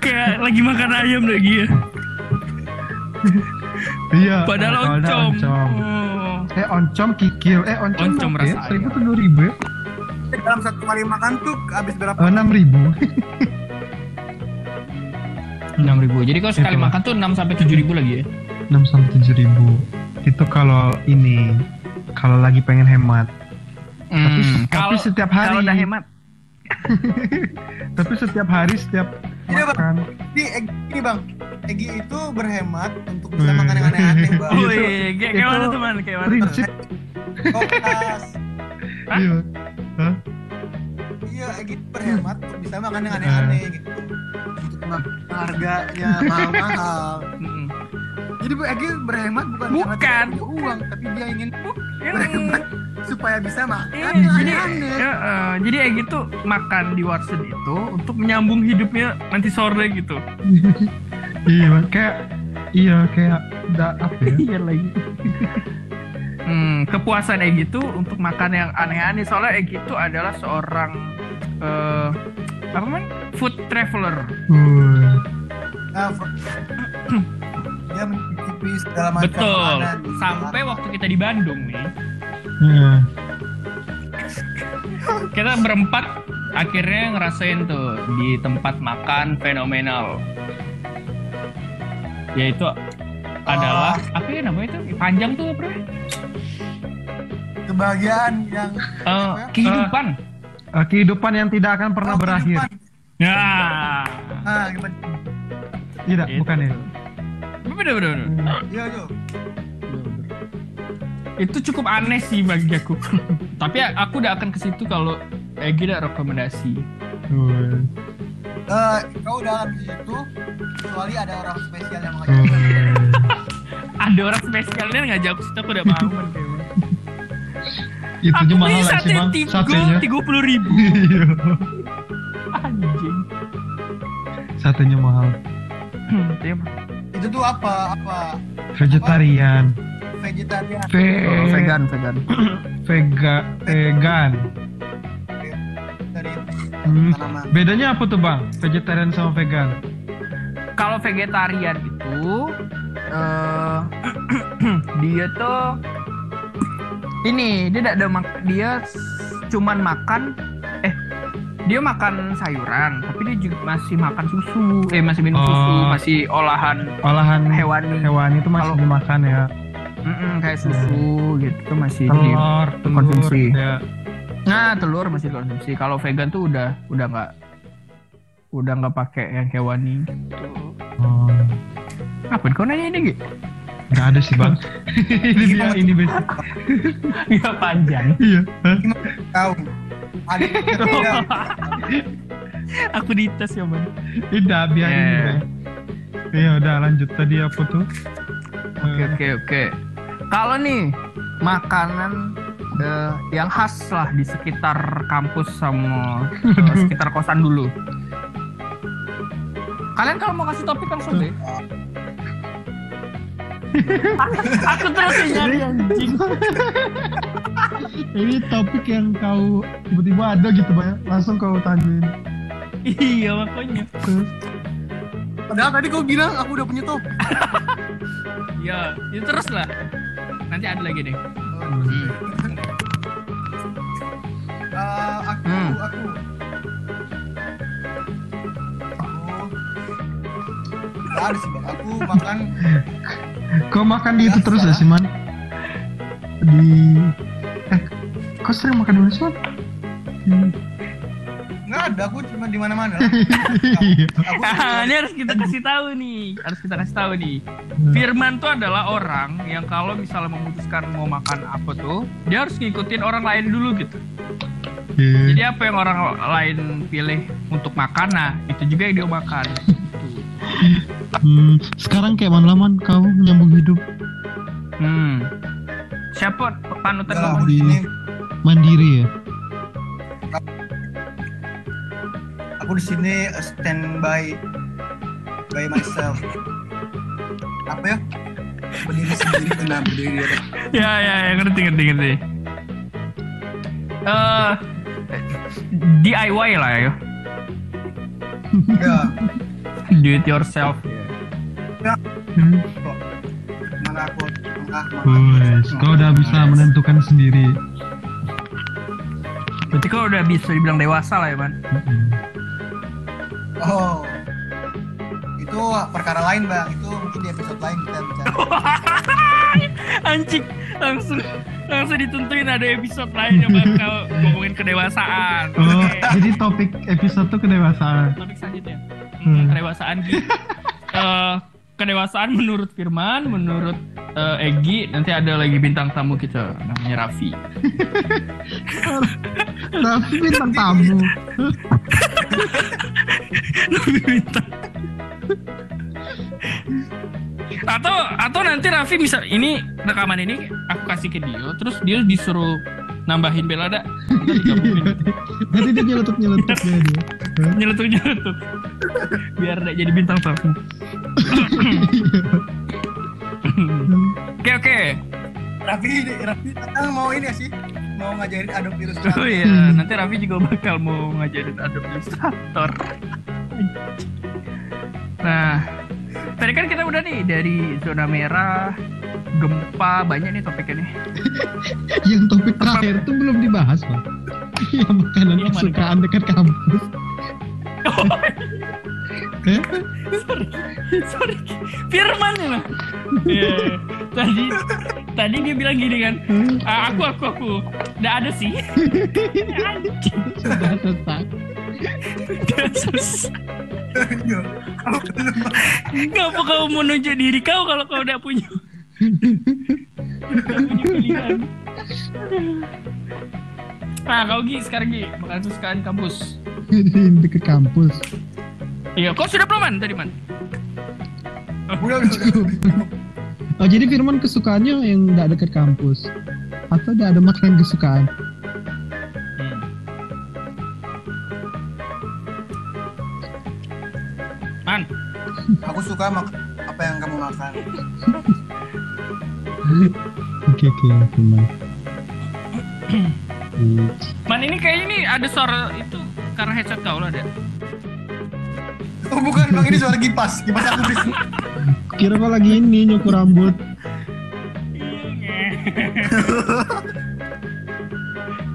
kayak lagi makan ayam lagi ya. iya Padahal ada oncom. oncom. Oh. eh oncom kikil eh oncom, Oncom berapa ya? rasa seribu tuh dua ribu ya dalam satu kali makan tuh habis berapa Oh, enam ribu Enam ribu. Jadi kalau sekali Itulah. makan tuh 6 sampai tujuh ribu lagi ya. enam sampai tujuh ribu itu kalau ini kalau lagi pengen hemat tapi, Hmm, tapi kalau setiap hari kalau udah hemat. tapi setiap hari setiap Bang. makan Ini Egi, ini bang. Egi itu berhemat untuk bisa makan yang aneh-aneh bang. Itu- Wih, kayak itu mana teman? Kayak mana? prinsip Kulkas. Hah? iya Iya, Egi itu berhemat untuk bisa makan yang aneh-aneh gitu. Untuk harganya mahal-mahal. Jadi Bu Egi berhemat bukan, Bukan. karena uang, tapi dia ingin berhemat supaya bisa makan Iya, yang jadi aneh-aneh. ya, eh, jadi kayak gitu makan di warteg itu untuk menyambung hidupnya nanti sore gitu. iya kayak iya kayak da, apa ya Iya lagi. Hmm, kepuasan Egi itu untuk makan yang aneh-aneh soalnya Egi itu adalah seorang eh apa namanya food traveler. Nah, Fro- dia mencicipi segala macam Betul. makanan Sampai waktu kita di Bandung nih, Iya. kita berempat akhirnya ngerasain tuh di tempat makan fenomenal. Yaitu adalah apa ya namanya itu? Panjang tuh apa? Kebahagiaan yang Eh, kehidupan. Eh, kehidupan yang tidak akan pernah Oh, berakhir kehidupan. Ya. Ah, gimana? tidak Itu. bukan ya Bener bener. bener. Iya, iya. Itu cukup aneh sih bagi aku. Tapi aku udah akan ke situ kalau Egi ada rekomendasi. Eh, kau dalam situ kecuali ada orang spesial yang mengajak. Wih. Ada orang spesialnya ngajak aku situ aku udah mau itu Aku mahal beli lah sih sate bang tiga satenya tiga puluh ribu. Iya. Anjing. satenya mahal. Itu tuh apa? Apa? vegetarian Vegetarian. Ve Oh, vegan vegan. vega vegan Dari Hmm. tanaman. bedanya apa tuh bang vegetarian sama vegan Kalau vegetarian itu eh dia tuh ini dia tidak ada mak- dia cuman makan eh dia makan sayuran tapi dia juga masih makan susu. Eh masih minum susu Oh. masih olahan olahan hewani. hewan itu masih Kalau- dimakan ya? Mm-mm, kayak susu gitu tuh masih di telur telur konsumsi. ya. Nah telur masih dikonsumsi. Kalau vegan tuh udah udah nggak udah nggak pakai yang hewani oh. apa kau nanya ini gitu nggak ada sih bang ini dia ini basic nggak panjang iya Hah? Kau. Ada aku dites ya man tidak biarin Eh. gitu ya Iya udah lanjut tadi apa tuh Oke oke oke. Kalau nih makanan eh, yang khas lah di sekitar kampus sama eh, sekitar kosan dulu. Kalian kalau mau kasih topik langsung deh. Aku terus yang nyari anjing. ini topik yang kau tiba-tiba ada gitu bang langsung kau tanyain iya makanya. Padahal tadi kau bilang aku udah punya top. Iya, itu terus lah. Nanti ada lagi deh. Hmm. Eh, aku, Hmm. aku, aku, Gak ada sih bang. Aku makan kau makan di itu Biasa. terus ya sih man di eh kau sering makan di mana sih man Hmm. Nggak ada, aku cuma di mana-mana. Iya. Ah, ini harus kita kasih tahu nih, harus kita kasih tahu nih. Firman tuh adalah orang yang kalau misalnya memutuskan mau makan apa tuh, dia harus ngikutin orang lain dulu gitu. Oke. Jadi apa yang orang lain pilih untuk makan, nah itu juga yang dia makan. Hmm, sekarang kayak mana-laman kamu menyambung hidup Hmm. Siapa panutan lah, kamu? di sini mandiri ya. aku di sini uh, stand by by myself. Apa ya? Berdiri sendiri benar berdiri di atas. Ya ya ya ngerti ngerti ngerti. Eh DIY lah ya. Ya, Do it yourself. Hmm. tengah, mana Wes, kau udah bisa menentukan sendiri. Berarti kau udah bisa dibilang dewasa lah ya man. Mm-mm. Oh. Itu perkara lain, Bang. Itu mungkin di episode lain kita bicara. Anjing langsung langsung ditentuin ada episode lain yang bakal ngomongin kedewasaan. Oh, jadi topik episode tuh kedewasaan. Topik selanjutnya. Hmm. Hmm, kedewasaan Gi. Eh, kedewasaan menurut Firman, menurut eh, Egi, nanti ada lagi bintang tamu kita namanya Raffi. Tapi bintang tamu. bintang. atau atau nanti Raffi bisa ini rekaman ini aku kasih ke dia terus dia disuruh nambahin digabungin. Nanti dia nyeletuk nyeletuknya dia. nyeletuk nyeletuk biar nggak jadi bintang tamu oke oke Raffi, Raffi mau ini ya sih? Mau ngajarin Adobe oh Illustrator. iya nanti Raffi juga bakal mau ngajarin Adobe Illustrator nah tadi kan kita udah nih dari zona merah gempa banyak nih topiknya nih Yang topik terakhir tuh belum dibahas, Pak. Yang makanan Yang mana? kesukaan dekat kampus. Eh? sorry Firman ya Iya. tadi tadi dia bilang gini kan "Ah, aku aku aku nggak ada sih Sudah selesai. Udah selesai. Ngapa kau mau nunjuk diri kau kalau kau udah punya? Nah, kau Gi, sekarang Gi, makanan kesukaan kampus. dekat kampus. Iya, kau sudah belum man tadi man? udah. Oh jadi Firman kesukaannya yang nggak dekat kampus atau nggak ada makanan kesukaan? Man, Aku suka mak apa yang kamu makan. Oke oke. Hmm. man ini kayaknya ini ada suara itu karena headset kau lah ada. Oh bukan, bang ini suara kipas. Kipas aku beli. Kira kau lagi ini nyukur rambut.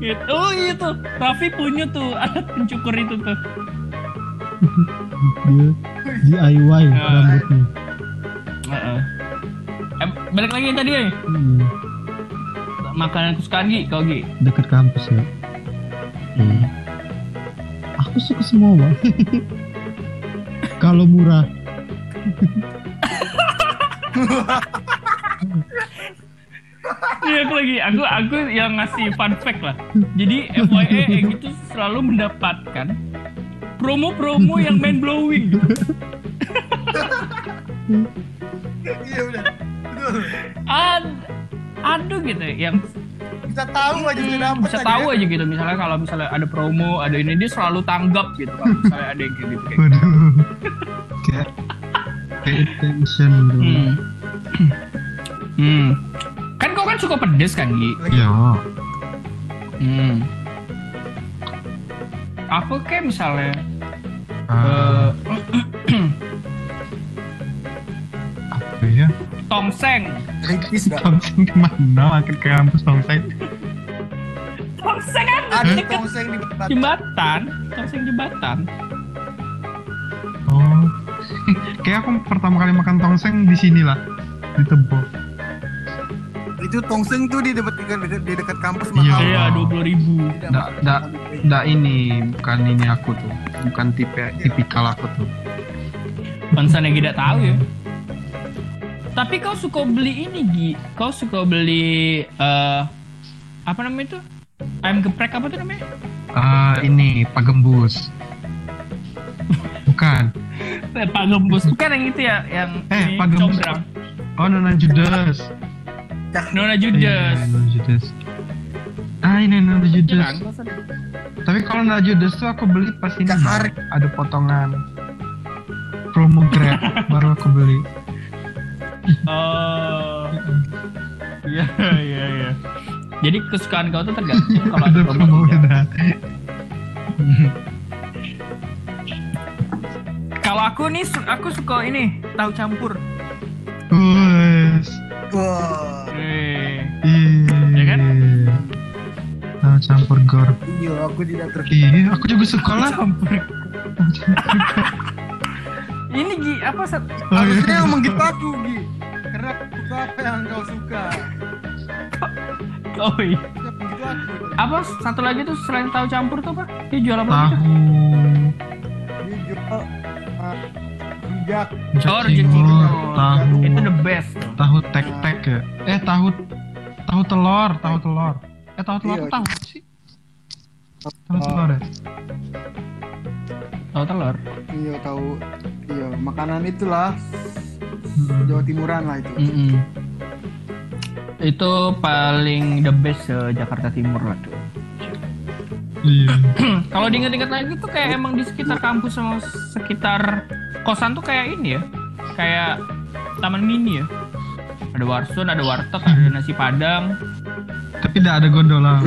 Gitu. Oh iya tuh, Raffi punya tuh alat pencukur itu tuh. Dia DIY rambutnya. Heeh. Eh, balik lagi tadi ya. Hmm. Makanan kesukaan Gi, kau Gi. Dekat kampus ya. Hmm. Aku suka semua bang. Kalau murah. Iya aku lagi, aku aku yang ngasih fun fact lah. Jadi FYI Egi itu selalu mendapatkan promo-promo yang mind blowing gitu. Iya udah. Betul. Ad, aduh gitu yang Kita tahu aja kita dapat. bisa tahu aja gitu misalnya kalau misalnya ada promo ada ini dia selalu tanggap gitu kalau misalnya ada yang kayak gitu kayak gitu. Kayak pay attention gitu. Hmm. hmm. Kan kau kan suka pedes kan Gi? Ya. Hmm. Aku kayak misalnya Ah, eh, tongseng. Dah. Tongseng ke mana? Makin ke kampus tongseng. Tongseng kan Ada dekat tongseng di depan. jembatan, tongseng jembatan. Oh. Kayak aku pertama kali makan tongseng di sini lah. Di Tebo. itu tongseng tuh di dekat di dekat kampus Iya. mahal. Iya, dua puluh ribu. Nggak, nggak, nggak ini, bukan ini aku tuh, bukan tipe tipikal aku tuh. Bangsa yang tidak tahu ya. Tapi kau suka beli ini Gi? Kau suka beli eh apa namanya itu? Ayam geprek apa tuh namanya? Ah ini Pak Gembus. Bukan. Eh, Pak Gembus. Bukan yang itu ya, yang Eh, ini Pak Gembus. combrang. Oh Nona Judas. Nona Iya, Judas. Nona Judas. Ah ini Nona Iya Judas. kan? Tapi kalau Nona Judas tuh aku beli pas ini Cahar. Ada potongan promo Grab baru aku beli. Oh. Iya, iya, iya. Jadi kesukaan kau tuh tergantung kalau ada promo ya. Kalau aku nih, aku suka ini tahu campur. Wes. Wah, Iya. Ya kan? Tahu campur gor. iya aku tidak ter. Iya, aku juga suka lah. campur. ini Gi, apa? Oh, iya. Harusnya ngomong gitu aku Gi. Karena suka apa yang kau suka. Oh iya. Apa satu lagi tuh selain tahu campur tuh apa? Dia jual apa? Tahu. Dia jual rujak. Oh, Rujak rujak cingur, cingur. tahu. Itu the best. Tahu tek-tek ya. Eh, tahu tahu telur, tahu telur. Eh, tahu telur Iya. apa tahu sih? Tahu telur ya? Tahu telur. Iya tahu. Iya makanan itulah Hmm. Jawa Timuran lah itu. Mm-mm. Itu paling the best se Jakarta Timur lah tuh. Iya. Kalau diinget-inget lagi tuh kayak emang di sekitar kampus sama sekitar kosan tuh kayak ini ya. Kayak taman mini ya. Ada warsun, ada warteg, ada nasi padang. Tapi tidak ada gondola.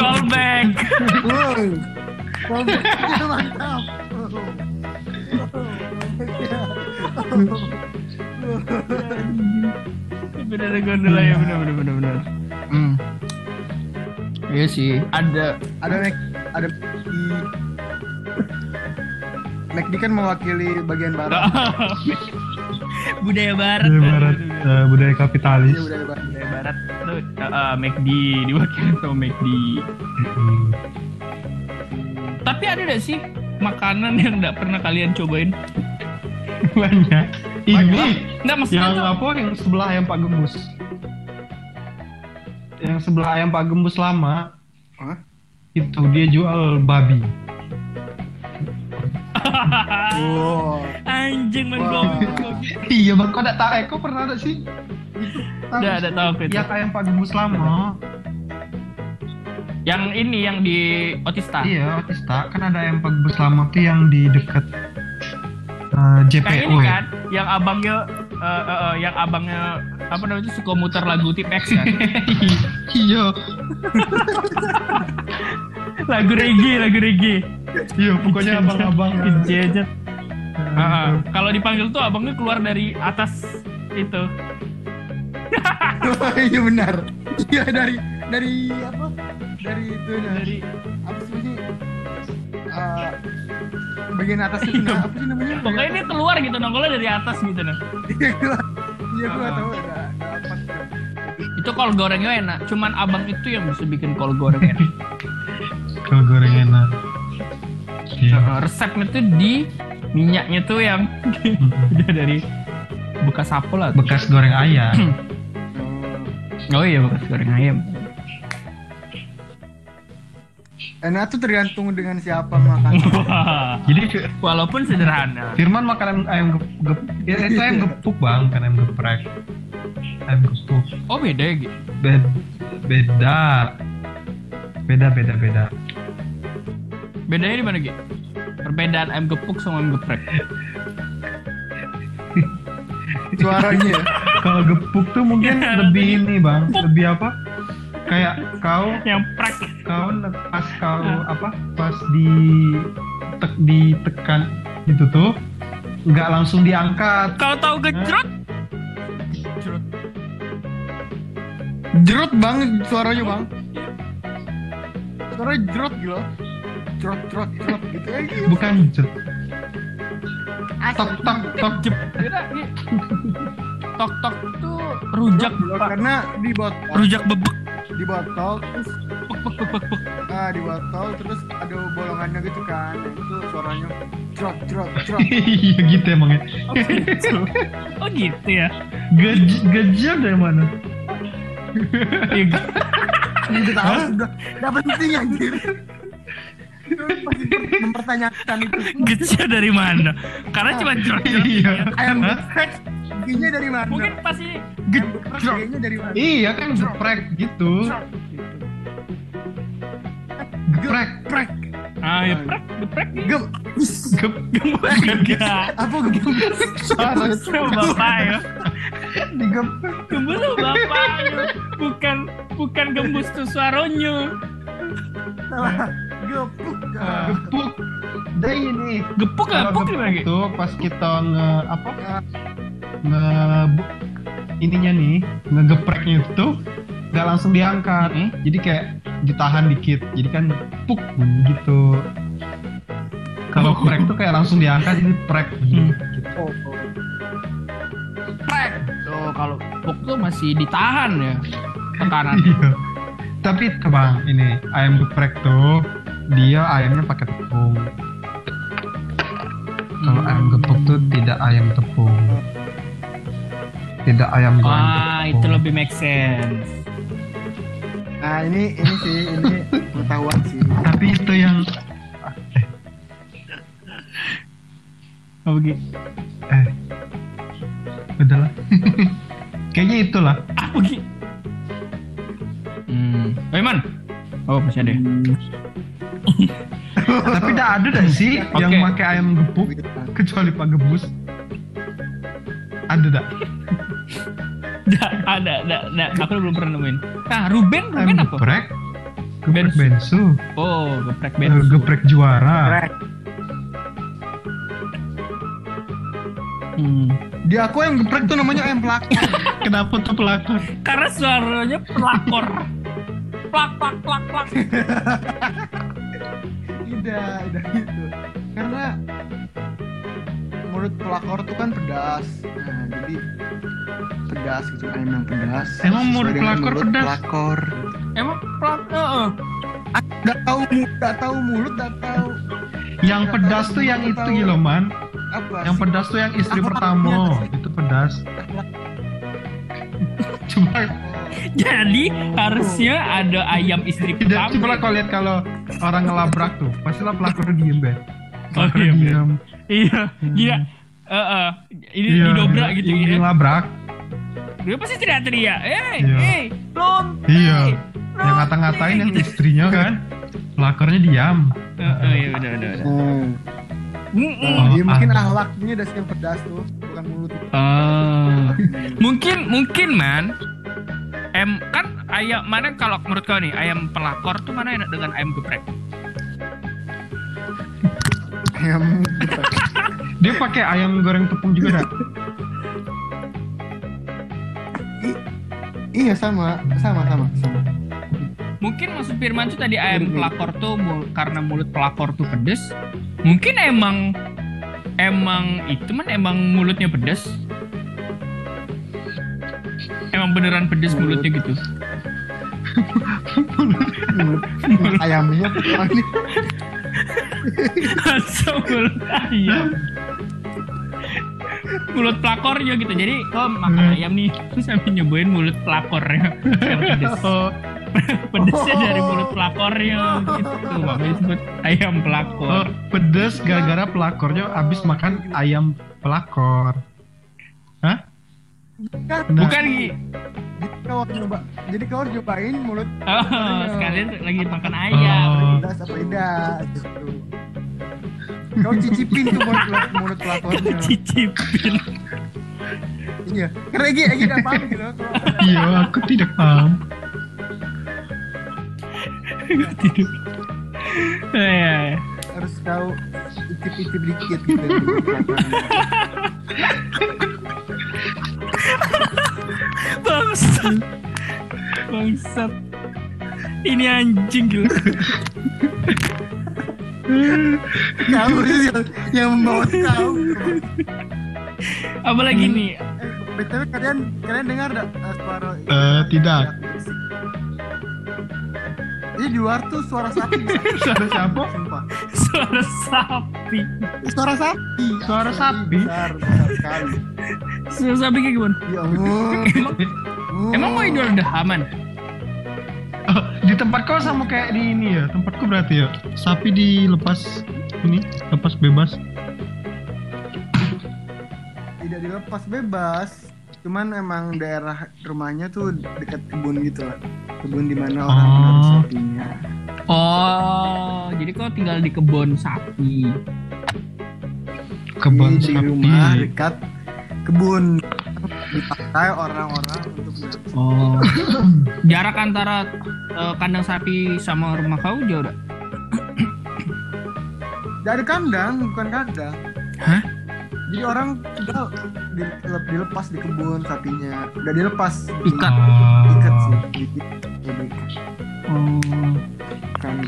Callback. Mantap. Bener ada gondola ya bener bener bener bener. Hmm. Iya sih. Ada. Ada Mac, ada di McD kan mewakili bagian barat. budaya barat. budaya barat, eh, budaya kapitalis. Iya udah ada barat. Budaya barat tuh uh, McD diwakili sama McD. Hmm. Tapi ada gak sih makanan yang nggak pernah kalian cobain? Banyak. Ini Nggak yang tuh apa yang sebelah ayam Pak Gembus. Yang sebelah ayam Pak Gembus lama Hah? itu dia jual babi. Wow. Anjing menggongkong. iya bang, kau tidak tahu? Eh, kau pernah ada sih? Itu sih? ada tahu itu. Ya ayam Pak Gembus lama. Yang ini yang di Otista. Iya, Otista kan ada ayam Pak Gembus lama tuh yang di dekat eh, JPO ini ya. kan, yang abangnya, eh, eh, eh, yang abangnya apa namanya itu suka muter lagu tip X kan? Iya, lagu reggae, lagu reggae. iya pokoknya abang-abang. Jejet. Ah, ah. Kalau dipanggil tuh abangnya keluar dari atas itu. Iya benar. Iya dari dari apa? Dari itu Dari apa sih ini? Eh, bagian atas itu Iya. nah, apa sih namanya? pokoknya dia keluar gitu nongolnya dari atas gitu nah. Iya gua. Iya gua Ah. tahu ada ada apa. Itu kol gorengnya enak. Cuman abang itu yang bisa bikin kol goreng enak. Kalau goreng enak. Eh, resepnya tuh di minyaknya tuh yang udah dari bekas apa lah. Bekas goreng ayam. Oh iya bekas goreng ayam. Enak tuh tergantung dengan siapa makan. Jadi Walaupun sederhana. Firman makan ayam gep, gep ya, itu ayam gepuk bang, kan ayam geprek. Ayam gepuk. Oh beda ya gitu. Beda. Beda. Beda beda beda. Bedanya di mana gitu? Perbedaan ayam gepuk sama ayam geprek. Suaranya ya. Kalau gepuk tuh mungkin lebih ini bang, lebih apa? Kayak kau Yang prek. kau pas kau apa pas di tek, ditekan gitu tuh nggak langsung diangkat Kalau tahu gejrot, Jerot banget suaranya bang. Suaranya jerot gitu. Jerot jerot jerot gitu ya. gitu. bukan jet tok tok tok jep. Tok tok tuh rujak karena di botol rujak bebek di botol terus pek pek pek pek pek. ah di botol terus ada bolongannya gitu kan. Nah, itu suaranya trot trot trot iya gitu emangnya. Oh gitu. Ya? Gaj gajah dari mana? Iya, udah tahu Hah? sudah udah penting anjir mempertanyakan itu. Gejala dari mana? Karena cuma jrot jrot iya. ayam geprek giginya dari mana? Mungkin pasti ayam geprek giginya dari mana? Iya kan geprek gitu. Geprek. Geprek. Ah ya prek geprek. Nih gem Gep- gembus enggak. Apa bapak ya. Digep- gembus tuh bapak ya. bukan bukan gembus tuh suaranya. Salah gepuk. Ah, gepuk. Jadi ini. Gepuk kalau gepuk lagi tuh pas kita nge apa? Nge ininya nih ngegepreknya itu nggak langsung diangkat. Mm-mm. jadi kayak ditahan dikit. Jadi kan puk gitu. Kalau prek tuh kayak langsung diangkat jadi prek Hmm. gitu. oh, oh. prek. Tuh kalau gepuk tuh masih ditahan ya tekanan Iya. tapi itu, bang ini ayam geprek tuh dia ayamnya pakai tepung. Kalau Hmm. ayam gepuk tuh tidak ayam tepung. Tidak ayam goreng ah tepung. itu lebih make sense. Nah ini ini sih ini pengetahuan sih. Tapi itu yang apa gitu eh. Udahlah. Kayaknya itulah. Apa gitu hmm. Oh Iman oh masih ada ya? tapi tidak ada dah sih yang Oke. pakai ayam gepuk kecuali pak gebus ada dak Nggak, ada, ada, ada. Aku belum pernah nemuin. Nah, Ruben, ayam Ruben apa? geprek geprek Bensu. bensu Oh, geprek Eh, bensu. geprek juara geprek Hmm. di aku yang geprek tuh namanya ayam pelak kenapa tuh pelakon Karena suaranya pelakor. plak, plak, plak, plak. Tidak tidak gitu. Karena mulut pelakor tuh kan pedas. Nah jadi pedas gitu ayam yang pedas. Emang dengan pelakor mulut pedas? pelakor. Emang plak, heeh. nggak tahu nggak tahu mulut nggak tahu. Yang pedas tuh yang itu gitu man apa yang sih? pedas tuh yang istri pertama. itu pedas coba Jadi harusnya ada ayam istri tidak pertama. coba kau lihat kalau orang ngelabrak tuh pastilah pelakor diem be Oh, pelakor iya, iya. diem Iya, gila. Heeh. Ini Iya, didobrak gitu iya, ya. ngelabrak Dia pasti teriak-teriak. Eh, Iya. eh, belum. Iya. eh, yang ngata-ngatain eh, yang istrinya kan pelakornya diam Heeh, iya udah udah udah. Hmm. Mm-mm. Oh, ya mungkin ada. ahlaknya das yang pedas tuh bukan mulut Oh. mungkin mungkin man em kan ayam mana kalau menurut kau nih ayam pelakor tuh mana enak dengan ayam geprek ayam geprek dia pakai ayam goreng tepung juga dah iya sama sama sama sama mungkin maksud Firman tuh tadi ayam pelakor tuh mul- karena mulut pelakor tuh pedes. Mungkin emang emang itu man emang mulutnya pedes. Emang beneran pedes Mulut. mulutnya gitu. Mulut, ayamnya Asal mulut ayam. Mulut pelakornya gitu. Jadi kau makan Hmm. ayam nih. Terus sampai nyobain mulut pelakornya. Yang pedes. oh, pedesnya dari mulut pelakornya gitu. Makanya disebut ayam pelakor. Oh, pedes gara-gara pelakornya habis makan ayam pelakor. Hah? Kan Nah. bukan Gi. jadi kau harus nyoba jadi kau harus nyobain mulut. Oh, sekalian lagi makan ayam. Oh. pedas apa tidak gitu. Kau cicipin tuh mulut mulut pelakornya. Cicipin. Iya karena Egi Egi nggak paham gitu. Iya aku tidak paham tidur Eh, harus kau icip-icip dikit gitu pelakornya. bangsat. Bangsat. Ini anjing gitu kau sih yang, yang membawa kau apalagi nih? Eh, btw kalian kalian dengar nggak uh, suara Eh, tidak. Ini di luar tuh suara sapi. Suara siapa? Sumpah. Suara sapi. Suara sapi. Suara sapi? Besar, besar sekali. Suara sapi kayak gimana? Ya ampun. Emang, emang mau idul udah aman? Oh, di tempat kau sama kayak di ini ya tempatku berarti ya sapi dilepas ini lepas bebas Tidak dilepas bebas. Cuman emang daerah rumahnya tuh dekat kebun gitu lah. Kebun di mana orang Oh. menaruh sapinya. Oh, jadi kau tinggal di kebun sapi. kebun Di- di rumah sapi dekat kebun dipakai orang-orang untuk Oh. Jarak antara eh, kandang sapi sama rumah kau jauh gak? dari kandang bukan kandang Hah? Jadi orang tinggal dilep- dilepas di kebun sapinya udah dilepas Ikat. Oh. ikat sih diikat. Jadi, Oh. kan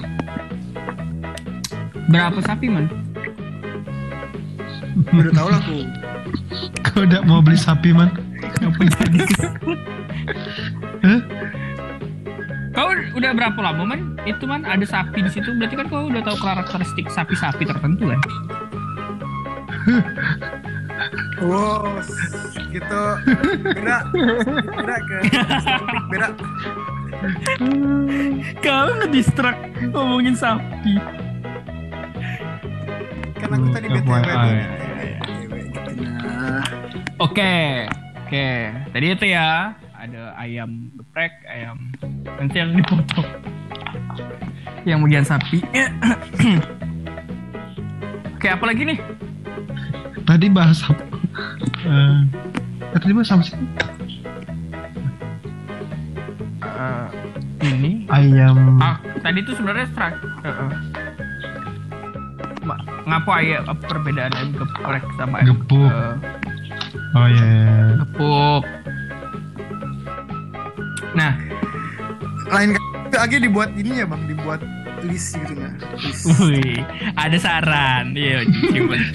Berapa sapi man? udah tau lah aku kau udah mau beli sapi man apa? Kau udah berapa lama man? Itu man ada sapi di situ. Berarti kan kau udah tahu karakteristik sapi-sapi tertentu kan? Wow gitu beda beda ke beda Kau ngedistract ngomongin sapi. kan aku tadi Hmm, tuh. BTW gitu nah Oke, oke. Tadi itu ya ada ayam geprek, ayam nanti yang dipotong. Yang bagian sapi. oke, apa lagi nih? Tadi bahas apa Eh, eh, tadi bahas apa sih Eh, ini. ayam Ah, tadi itu sebenarnya strak. Heeh. Ma- Ngapa ayam perbedaan ayam geprek sama ayam Gepuk. eh, oh ya gepuk? Nah, lain kali lagi dibuat ini ya bang dibuat list gitu nah list wih, ada saran. Iya,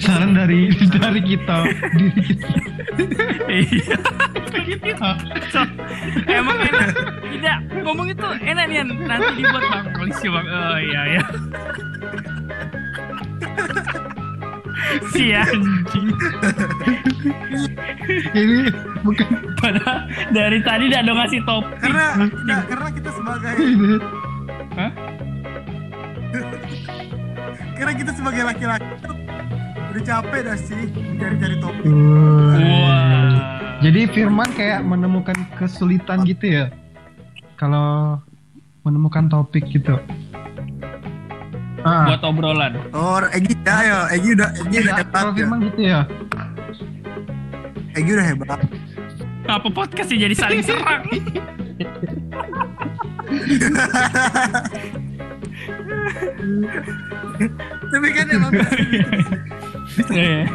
saran dari dari kita diri kita Iya. Emang enak. Tidak, ngomong itu enak nih nanti dibuat bang polisi bang. Oh iya iya. si anjing. ini bukan Padahal dari tadi udah ada ngasih top. karena tidak karena kita sebagai Hah? Karena kita sebagai laki-laki udah capek dah sih mencari-cari topik Wah. Jadi Firman kayak menemukan kesulitan gitu ya. Kalau menemukan topik gitu. Ah, buat obrolan. oh Egi ya ya Egi udah Egi udah ya, hebat kalau ya Firman gitu ya. Egi udah hebat Apa podcast sih jadi saling serang? tapi kan emang Iya.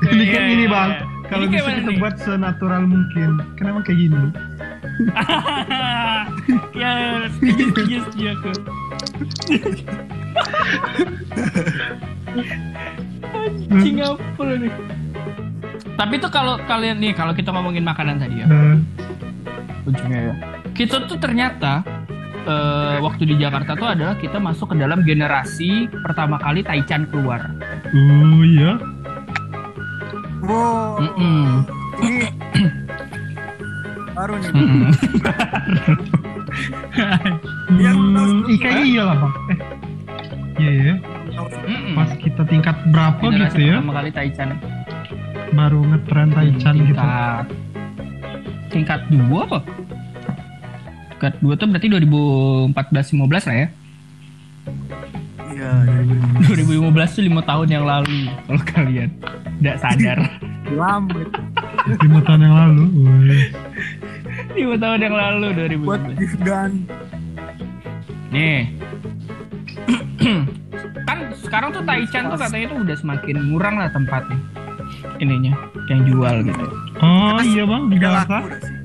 Ini kan Iya, ini iya, bang. iya. Kalau bisa kita buat senatural mungkin. Kenapa kayak gini? ya, setuju, setuju aku. Anjing apa nih? Tapi tuh kalau kalian nih, kalau kita ngomongin makanan tadi ya, Eh, ujungnya ya. Kita tuh ternyata eh, waktu di Jakarta tuh adalah kita masuk ke dalam generasi pertama kali Taichan keluar. oh iya. wow Mm-mm. ini baru nih. Yang tahu Hmm, sebelumnya. ikan iya lah bang. Eh, iya ya. Pas kita tingkat berapa Generasi gitu ya, pertama kali Taichan. baru ngetren Taichan gitu. tingkat tingkat dua apa? Tingkat dua tuh berarti 2014-15 lah ya. iya iya. 2015 tuh lima tahun yang lalu kalau kalian tidak sadar. lama itu. Lima tahun yang lalu. Woi. lima tahun yang lalu buat 2015. gift gun Nih. kan sekarang tuh Taichan tuh katanya tuh udah semakin murang lah tempatnya. Ininya yang jual gitu. Oh iya bang di Jakarta.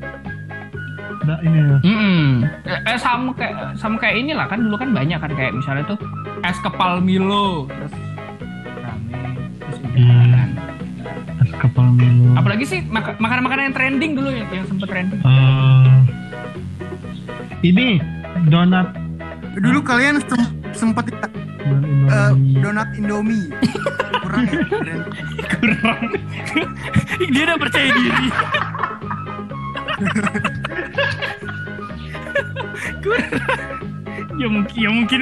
Ada ini ya. Mm eh, eh, sama kayak sama kayak inilah kan dulu kan banyak kan kayak misalnya tuh es kepal Milo terus rame terus udah Hmm. kan. Es kepal Milo. Apalagi sih mak- makanan-makanan yang trending dulu yang, yang sempet trending. Eh, ini donat Dulu kalian sem- sempat donat eh, Indomie. donat Indomie. Kurang ya? Kurang. Dia udah percaya diri. Kurang. Ya mungkin, ya mungkin,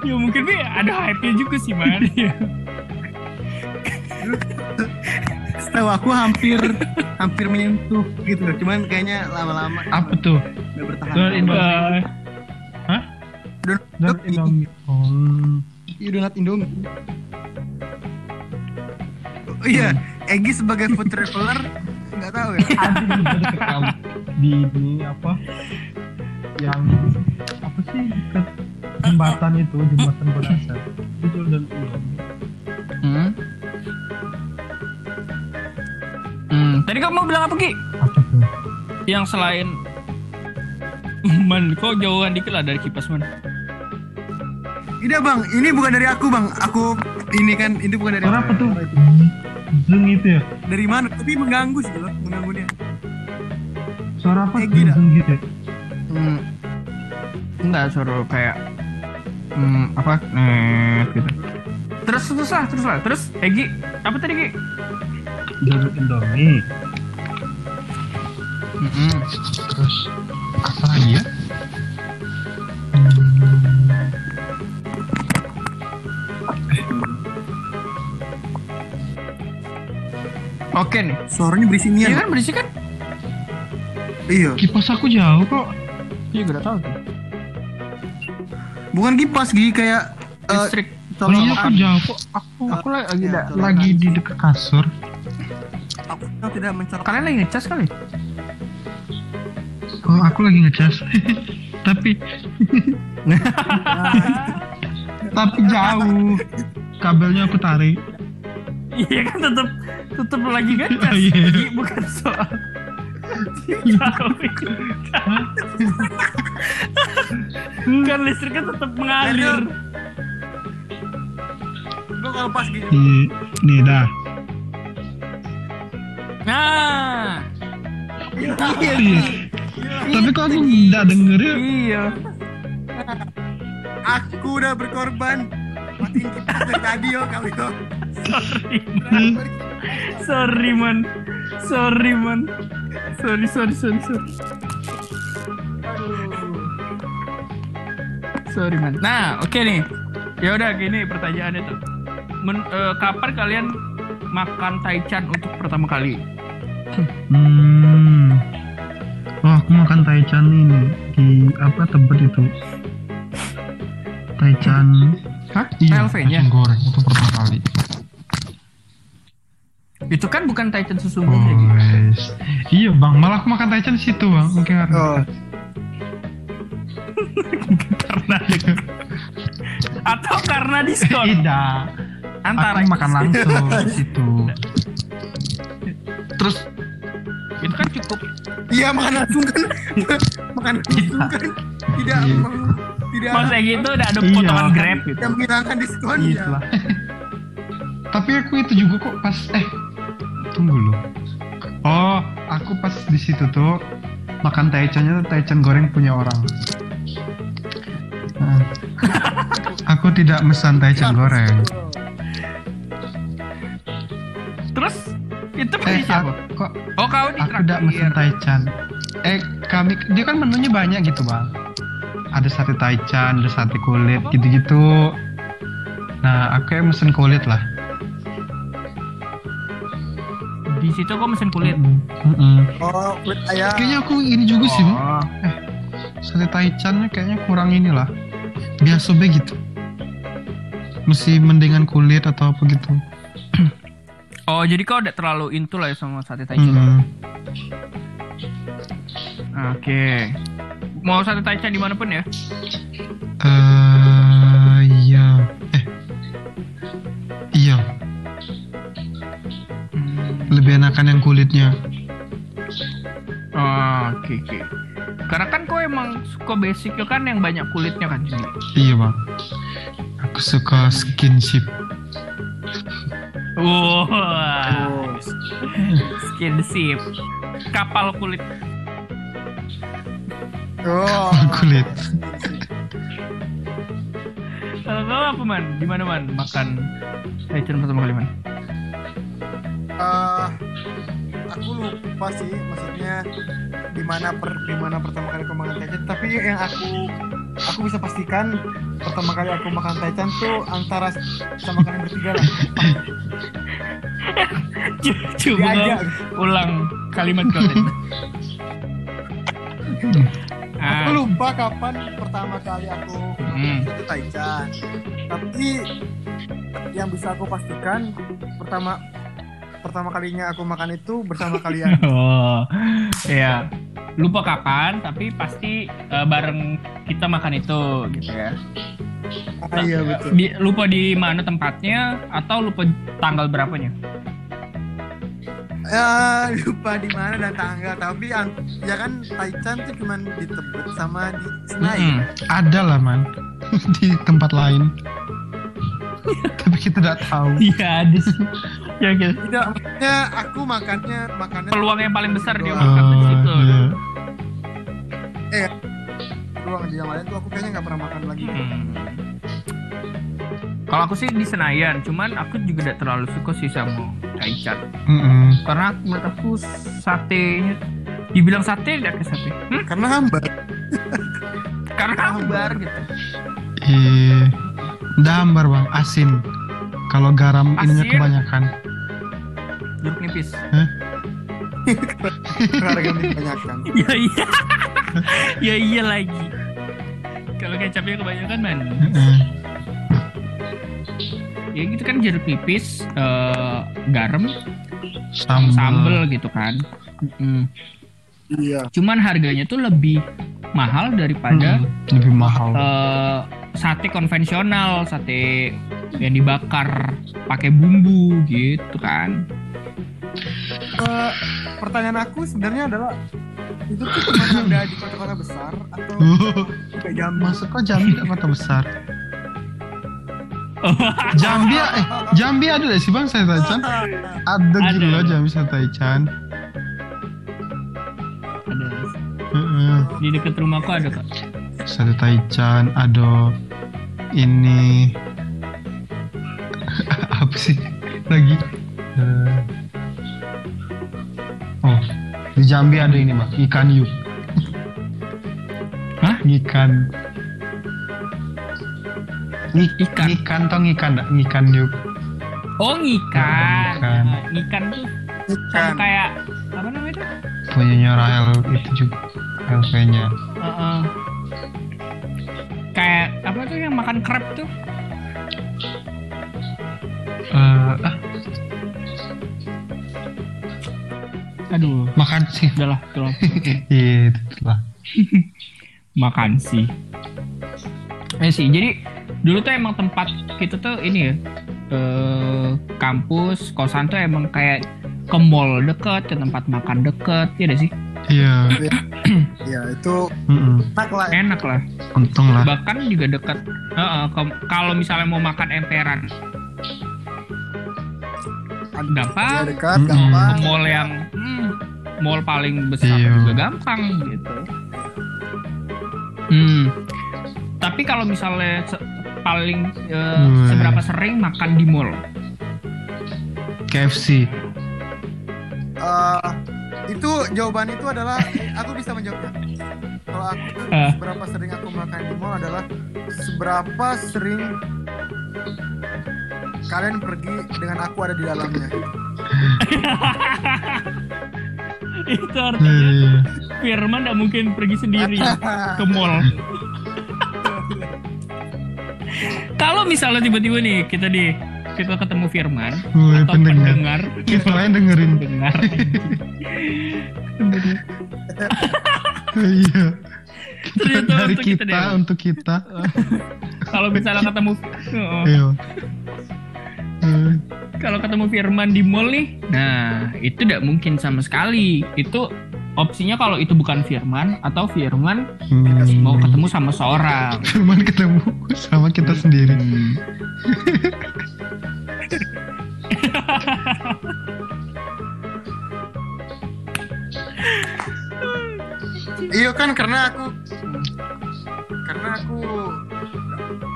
ya mungkin Bi, ada hype-nya juga sih man. Setahu aku hampir hampir menyentuh gitu. Cuman kayaknya lama-lama apa tuh udah bertahan. Donat Indomie. Hah? Donat Indomie oh Iya donat Indomie. Oh, iya, Egi sebagai food traveler nggak tahu ya. Di ini apa yang apa sih dekat jembatan itu jembatan Bonasa itu dan Indomie Hmm. Hmm. Tadi kamu mau bilang apa Ki? apa tuh Yang selain Man, kok jauhan dikit lah dari kipas man. Tidak bang, ini bukan dari aku bang. Aku ini kan ini bukan dari apa tuh zeng itu ya Dari mana? Tapi mengganggu sih loh, mengganggu dia. Suara apa Eh, gitu ya Hmm. Enggak suruh kayak hmm, apa? Net gitu. Terus terus lah, terus lah. Terus Egi, apa tadi Ki? donat Indomie Mm-mm. terus apa lagi ya Hmm, Oke nih. Suaranya berisik Iya nian. kan berisik kan? Iya. kipas aku jauh kok Iya, udah tahu tuh. Bukan kipas gigi kayak eh, Listrik. oh iya aku jauh kok Aku aku lagi Iya, da- betul. lagi di dekat kasur aku tidak mencolok. Kalian lagi ngecas kali? oh aku lagi ngecas tapi tapi jauh kabelnya aku tarik Iya kan tetep tetep lagi ngecas. Oh, iya. Bukan soal. Kan listriknya tetap mengalir. Gue kalau pas gini. nih nih dah Nah, Iya. Iya. tapi kok aku nggak denger ya iya. Aku udah berkorban. Matiin kipas dari tadi yo kali yo. Sorry man. Sorry man. Sorry sorry sorry sorry. Sorry man. Nah, oke nih. Ya udah gini pertanyaannya tuh. Men- eh, kapan kalian makan taichan untuk pertama kali? hmm oh aku makan taichan ini di apa tebet itu taichan Hah? iya LV-nya? goreng itu pertama kali Itu kan bukan taichan oh sesungguhnya gitu. wes. iya bang malah aku makan taichan di situ bang mungkin karena Oh. karena atau karena diskon tidak antara aku makan langsung di situ terus itu kan cukup Iya makan langsung kan. makan langsung kan. Tidak Iya. tidak masa gitu udah ada Iya. potongan grab gitu tidak menghilangkan diskon Iya ya. Tapi aku itu juga kok pas eh tunggu loh. Oh, aku pas di situ tuh makan taichannya tuh taichan goreng punya orang. Nah, aku tidak mesan taichan goreng. terus itu Eh, siapa kok oh kau di aku tidak mesen taichan. Eh, kami dia kan menunya banyak gitu bang. Ada sate taichan, ada sate kulit, gitu-gitu. Nah, aku yang mesen kulit lah. Di situ kok mesin kulit Mm-mm. Oh, kulit ayam. Kayaknya aku ini juga sih, Bang. oh. Sate taichannya kayaknya kurang inilah. Biasa be gitu. Mesti mendingan kulit atau apa gitu. oh jadi kau udah terlalu into lah ya sama sate taichan Mm-mm. oke mau sate taichan di mana pun ya Eh, iya. Eh. Iya, Hmm. Lebih enakan yang kulitnya. Oh, oke oke karena kan kau emang suka basic kan yang banyak kulitnya kan jadi Iya, Bang. Aku suka skinship. Wah. Oh. Skinship. Kapal kulit. Oh. Kulit. Kalau kau apa man? Di mana man makan Taichan pertama kali man? Eh, aku lupa sih maksudnya di mana per di mana pertama kali aku makan taichan tapi yang aku aku bisa pastikan pertama kali aku makan taichan tuh antara sama kalian bertiga lah. Coba ulang kalimat kau tadi. aku Ah, lupa kapan pertama kali aku hmm. itu taichan tapi yang bisa aku pastikan pertama pertama kalinya aku makan itu bersama kalian Oh, iya. Lupa kapan, tapi pasti eh, bareng kita makan itu, gitu ya. ah, iya betul Di, lupa di mana tempatnya atau lupa tanggal berapanya? Ya, lupa di mana dan tanggal tapi an- ya kan Taichan tuh cuman di Tebet sama di Senayan. Mm-mm. Ada lah man di tempat lain. Tapi kita tidak tahu. Iya, ada sih. Ya, gitu. Tidak, maksudnya aku makannya makannya Peluang yang paling besar dia makan di Oh, situ. iya. ruang di yang lain tuh aku kayaknya nggak pernah makan lagi. Hmm. Kalau aku sih di Senayan, cuman aku juga tidak terlalu suka sih sama Taichan. Mm-mm. Karena menurut aku satenya dibilang sate tidak ke sate. Hmm? Karena hambar. Karena hambar gitu. Iya. Dambar bang, asin. Kalau garam ininya kebanyakan. Jeruk nipis. Harga kebanyakan. Ya iya. ya iya lagi. Kalau kecapnya kebanyakan man. Heeh. Ya gitu kan jeruk nipis, eh, garam, Sambal. sambel gitu kan. Mm-mm. Iya. Cuman harganya tuh lebih mahal daripada Mm, lebih mahal. eh, sate konvensional, sate yang dibakar pakai bumbu gitu kan. Eh, pertanyaan aku sebenarnya adalah itu tuh cuma ada di kota-kota besar atau kayak Jambi? Masuk kok Jambi tidak kota besar? Jambi eh Jambi ada deh sih bang saya Taichan. Ada Ada. gitu loh Jambi saya Taichan. Ada Heeh. di dekat rumahku ada kak. Sate Taichan, ada ini apa sih lagi? Eh, oh, di Jambi ada ini bang, ikan yuk. Hah? Ikan. Nik- Ikan. Ikan toh ikan enggak? Ikan yuk. Oh ngikan. Ngikan. Nah, Ngikan tuh Ikan. kayak apa namanya itu? Punyanya Rahel itu juga Rahel kayaknya. Heeh. Kayak apa tuh yang makan crab tuh? Eh, ah, Aduh, makan sih. udahlah, udahlah. Iya, lah. makan sih. Eh sih, jadi dulu tuh emang tempat kita tuh ini ya, eh kampus, kosan tuh emang kayak ke mall deket, ke tempat makan deket, ya deh sih. Iya, Ya itu mm-mm. enak lah. Enak lah. untung lah. Bahkan juga ke- kalau misalnya mau makan emperan, gampang. Ya, dekat. Ke gampang. mall yang hmm, mall paling besar Iya. juga gampang gitu. Hmm. Tapi kalau misalnya se- paling Wah. seberapa sering makan di mall? KFC. Eh, itu jawaban itu adalah aku bisa menjawabnya. Kalau aku Eh. seberapa sering aku makan di mall adalah seberapa sering kalian pergi dengan aku ada di dalamnya. Itu artinya Iya. Firman nggak mungkin pergi sendiri ke mall. Kalau misalnya tiba-tiba nih kita di kita ketemu Firman Woi, atau pendengar. pendengar, Kita lain dengerin. pendengar. Iya. Ternyata Dari untuk kita kita deh. untuk kita. Kalau misalnya ketemu oh, Iya. Kalau ketemu Firman di mall nih, nah itu tidak mungkin sama sekali. Itu opsinya kalau itu bukan Firman atau Firman hmm. mau ketemu sama seorang. Firman ketemu sama kita sendiri. Iya kan karena aku karena aku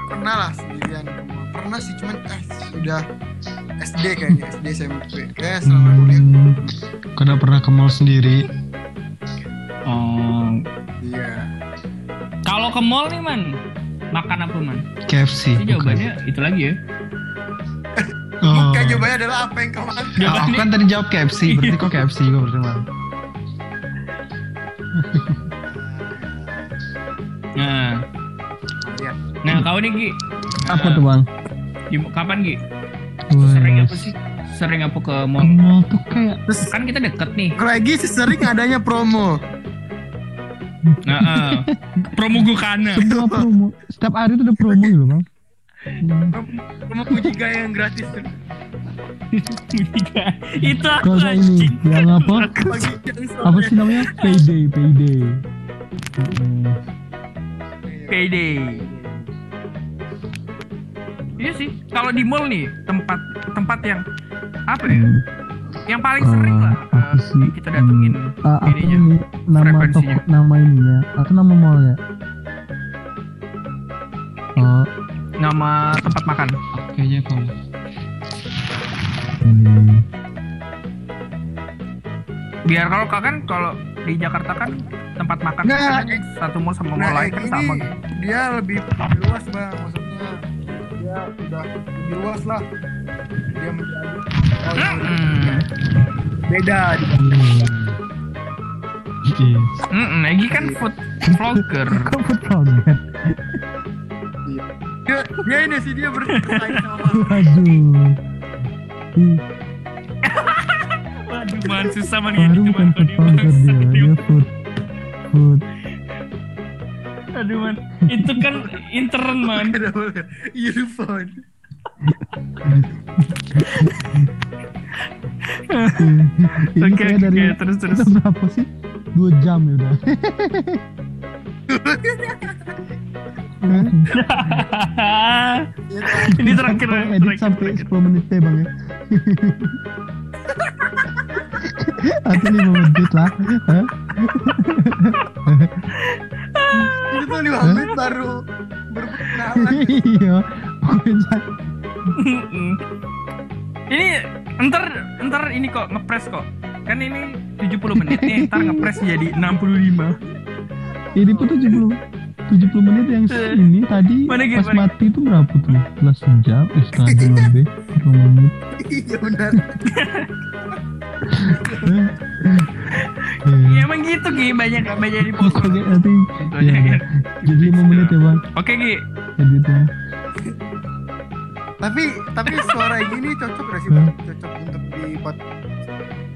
pernah lah sendirian pernah sih cuman eh sudah SD kayaknya SD SMP kayak selama kuliah Hmm, udah pernah ke mall sendiri? Oh, iya kalau ke mall nih man, makan apa man? KFC. Ini jawabannya itu lagi ya. Oh. bukan jawabannya adalah apa yang kau makan Ah, aku kan tadi jawab KFC, berarti kok KFC gue berarti Bang. Nah, Iya. Nah kau nih Gi. Apa Nah, tuh bang? di- kapan Gi? Sering apa sih? Sering apa ke Ke mall? mall tuh kayak terus Kan kita deket nih. lagi sering adanya promo Nah, eh. promo Gukana. semua promo. Setiap hari tuh ada promo gitu bang. Promo Pujiga yang gratis tuh itu aku saya ini yang apa? Apa sih namanya? Payday, payday. Payday. Iya sih, kalau di mall nih tempat tempat yang apa ya? Yang paling sering lah apa eh, sih? kita datengin Ah, apa ininya. ini nama toko nama ininya atau nama mallnya? Oh, nama tempat makan. kayaknya kamu. Hmm. Biar kalau kau kan kalau di Jakarta kan tempat makan Nggak, kan satu mall sama mall Nah, lain kan ini sama gitu. dia lebih, lebih luas bang maksudnya dia udah lebih luas lah dia menjadi oh, iya, Hmm. beda di Iya. Mm Egi kan food vlogger. Kok food forget? dia, dia ini sih dia bersaing sama. Waduh. Waduh, man susah man Baru gitu, bukan man. food forget dia, dia food food. Aduh man, itu kan intern man. earphone Ini Oke, kayak oke, dari terus terus. kita berapa sih? Dua jam ya udah. Ini terakhir, terakhir, edit sampai terakhir. 10 menit deh bang ya. Atau 5 menit lah. Itu tuh lima menit baru berkenalan Iya. Ini ntar ntar ini kok ngepres kok. Kan ini 70 menit nih, ntar ngepres jadi 65. ini pun 70 70 menit yang ini tadi Mana gitu, pas mana? mati itu berapa tuh? Belas jam, eh setengah jam lebih, 10 menit. iya benar Ya emang gitu Ki, banyak banyak di Oke, post. nanti ya, jadi 5 menit ya bang. Oke Ki, editnya. tapi tapi suara gini cocok gak sih bang? Cocok untuk di pot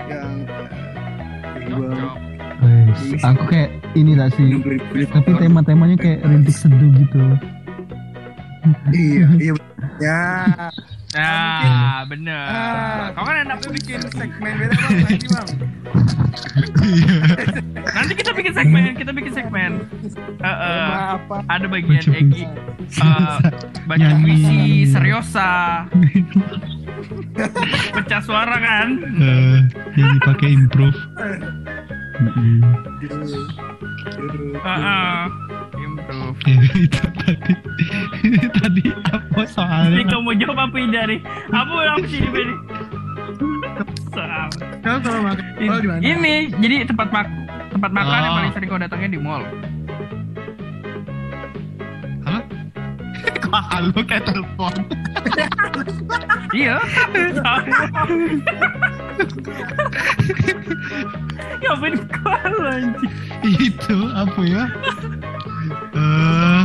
yang eh, gua Wes, aku kayak ini lah sih. Tapi tema-temanya kayak rintik seduh gitu. iya iya ya Nah, bener. Ah. Kau kan enak aku bikin segmen beda bang nanti bang Nanti kita bikin segmen, kita bikin segmen. Eh, eh, tema apa ada bagian Egi eh, baca Nyanyi. puisi seriosa. Pecah suara kan? Eh, jadi pakai improve. Eh, eh. Improve. Ya, itu tadi tadi apa Ini soalnya? kamu mau jawab apa ini dari? Apa apa sih ini? Soal. Kau kalau makan kalau di mana Ini jadi tempat mak tempat makan yang Oh. paling sering kau datangnya di mall. Kok halo kayak telepon? Iya. Ngapain kau anjing? itu apa ya? Eh,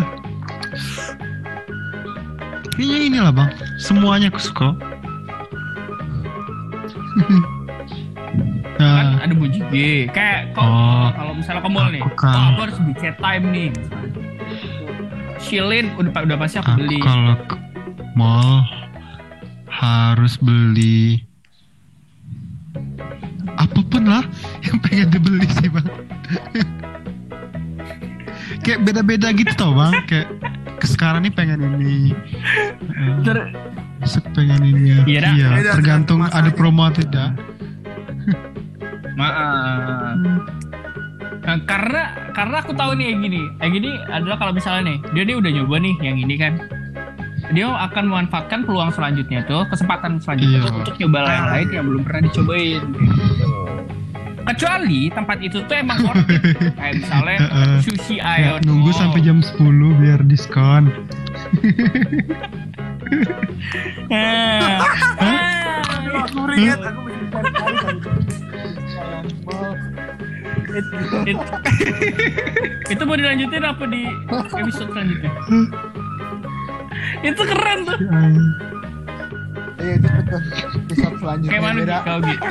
kayaknya inilah bang. Semuanya aku suka. Kan nah, ada bujige. Kayak kau oh, kalau misalnya ke mall nih, kan. oh, aku harus chat time nih. Shilin udah udah pasti aku aku beli. kalau ke mall harus beli apa pun lah yang pengen dibeli sih bang. kayak beda-beda gitu tau bang. Kayak sekarang nih pengen ini. Eh, Ter- pengen ini. Iya, dah. iya Beda, tergantung ada promo atau tidak. Maaf. Nah, karena karena aku tahu nih yang gini yang gini adalah kalau misalnya nih dia nih udah nyoba nih yang ini kan dia akan memanfaatkan peluang selanjutnya tuh kesempatan selanjutnya Iya. tuh untuk nyoba yang lain iya. yang belum pernah dicobain kecuali tempat itu tuh emang worth it kayak misalnya Heeh. sushi Kayak ion nunggu Mall. sampai jam 10 biar diskon. Ah. Aku ringet aku It- it- itu mau dilanjutin apa di episode selanjutnya itu keren tuh iya itu betul episode selanjutnya kayak mana kau gitu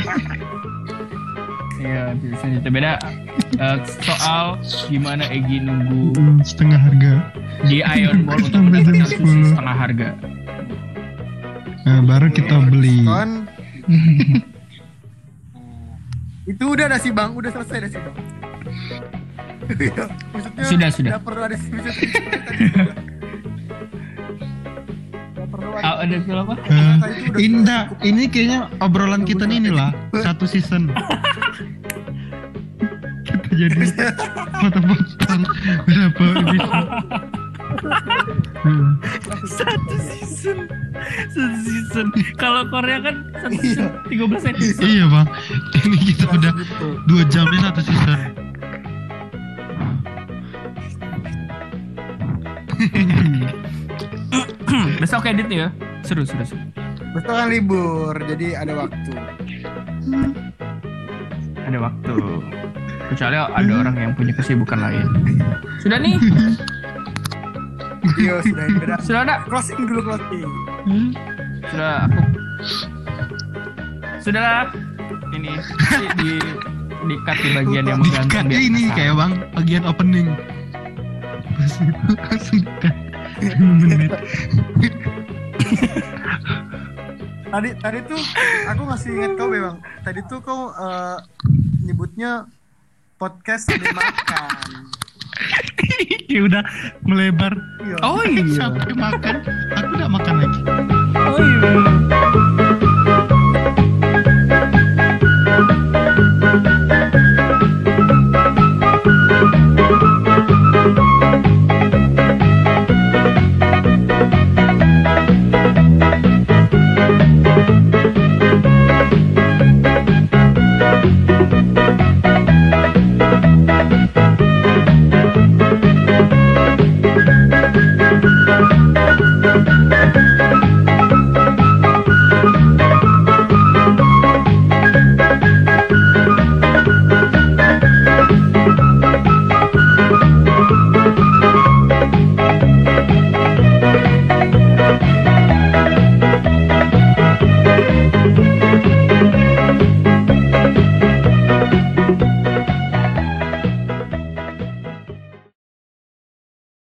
Iya, episode selanjutnya beda Eh, soal gimana Egi nunggu setengah harga. di Ion Mall untuk mendapatkan sushi 10. setengah harga. Nah, baru kita beli. Diskon. itu udah nasi bang udah selesai nasi bang Iya, maksudnya Sudah, sudah. nggak perlu ada Nggak perlu ada Ah, ada film apa? Itu udah Indah, ini kayaknya obrolan kita nih inilah satu season. jadi foto-foto berapa. Hmm. Satu season. Satu season. Kalau Korea kan satu season 13 episode. Iya bang, ini kita udah gitu. dua jam nih satu season. Besok edit ya. Seru, seru, seru. Besok kan libur, jadi ada waktu. Ada waktu. Kecuali ada orang yang punya kesibukan lain. Sudah nih, Iya, sudah beda. sudah ada. Closing dulu closing. Sudah aku. Sudah. Ini di, di di cut di bagian yang menggantung Dikat biar ini kayak bang bagian opening. Pas itu langsung dikat. Lima menit. Tadi tadi tuh aku ngasih ingat kau bang. Tadi tuh kau eh, nyebutnya podcast sambil makan. Ya udah melebar. Iya. Oh iya. Sampai makan, aku udah makan lagi. Oh iya. Iya.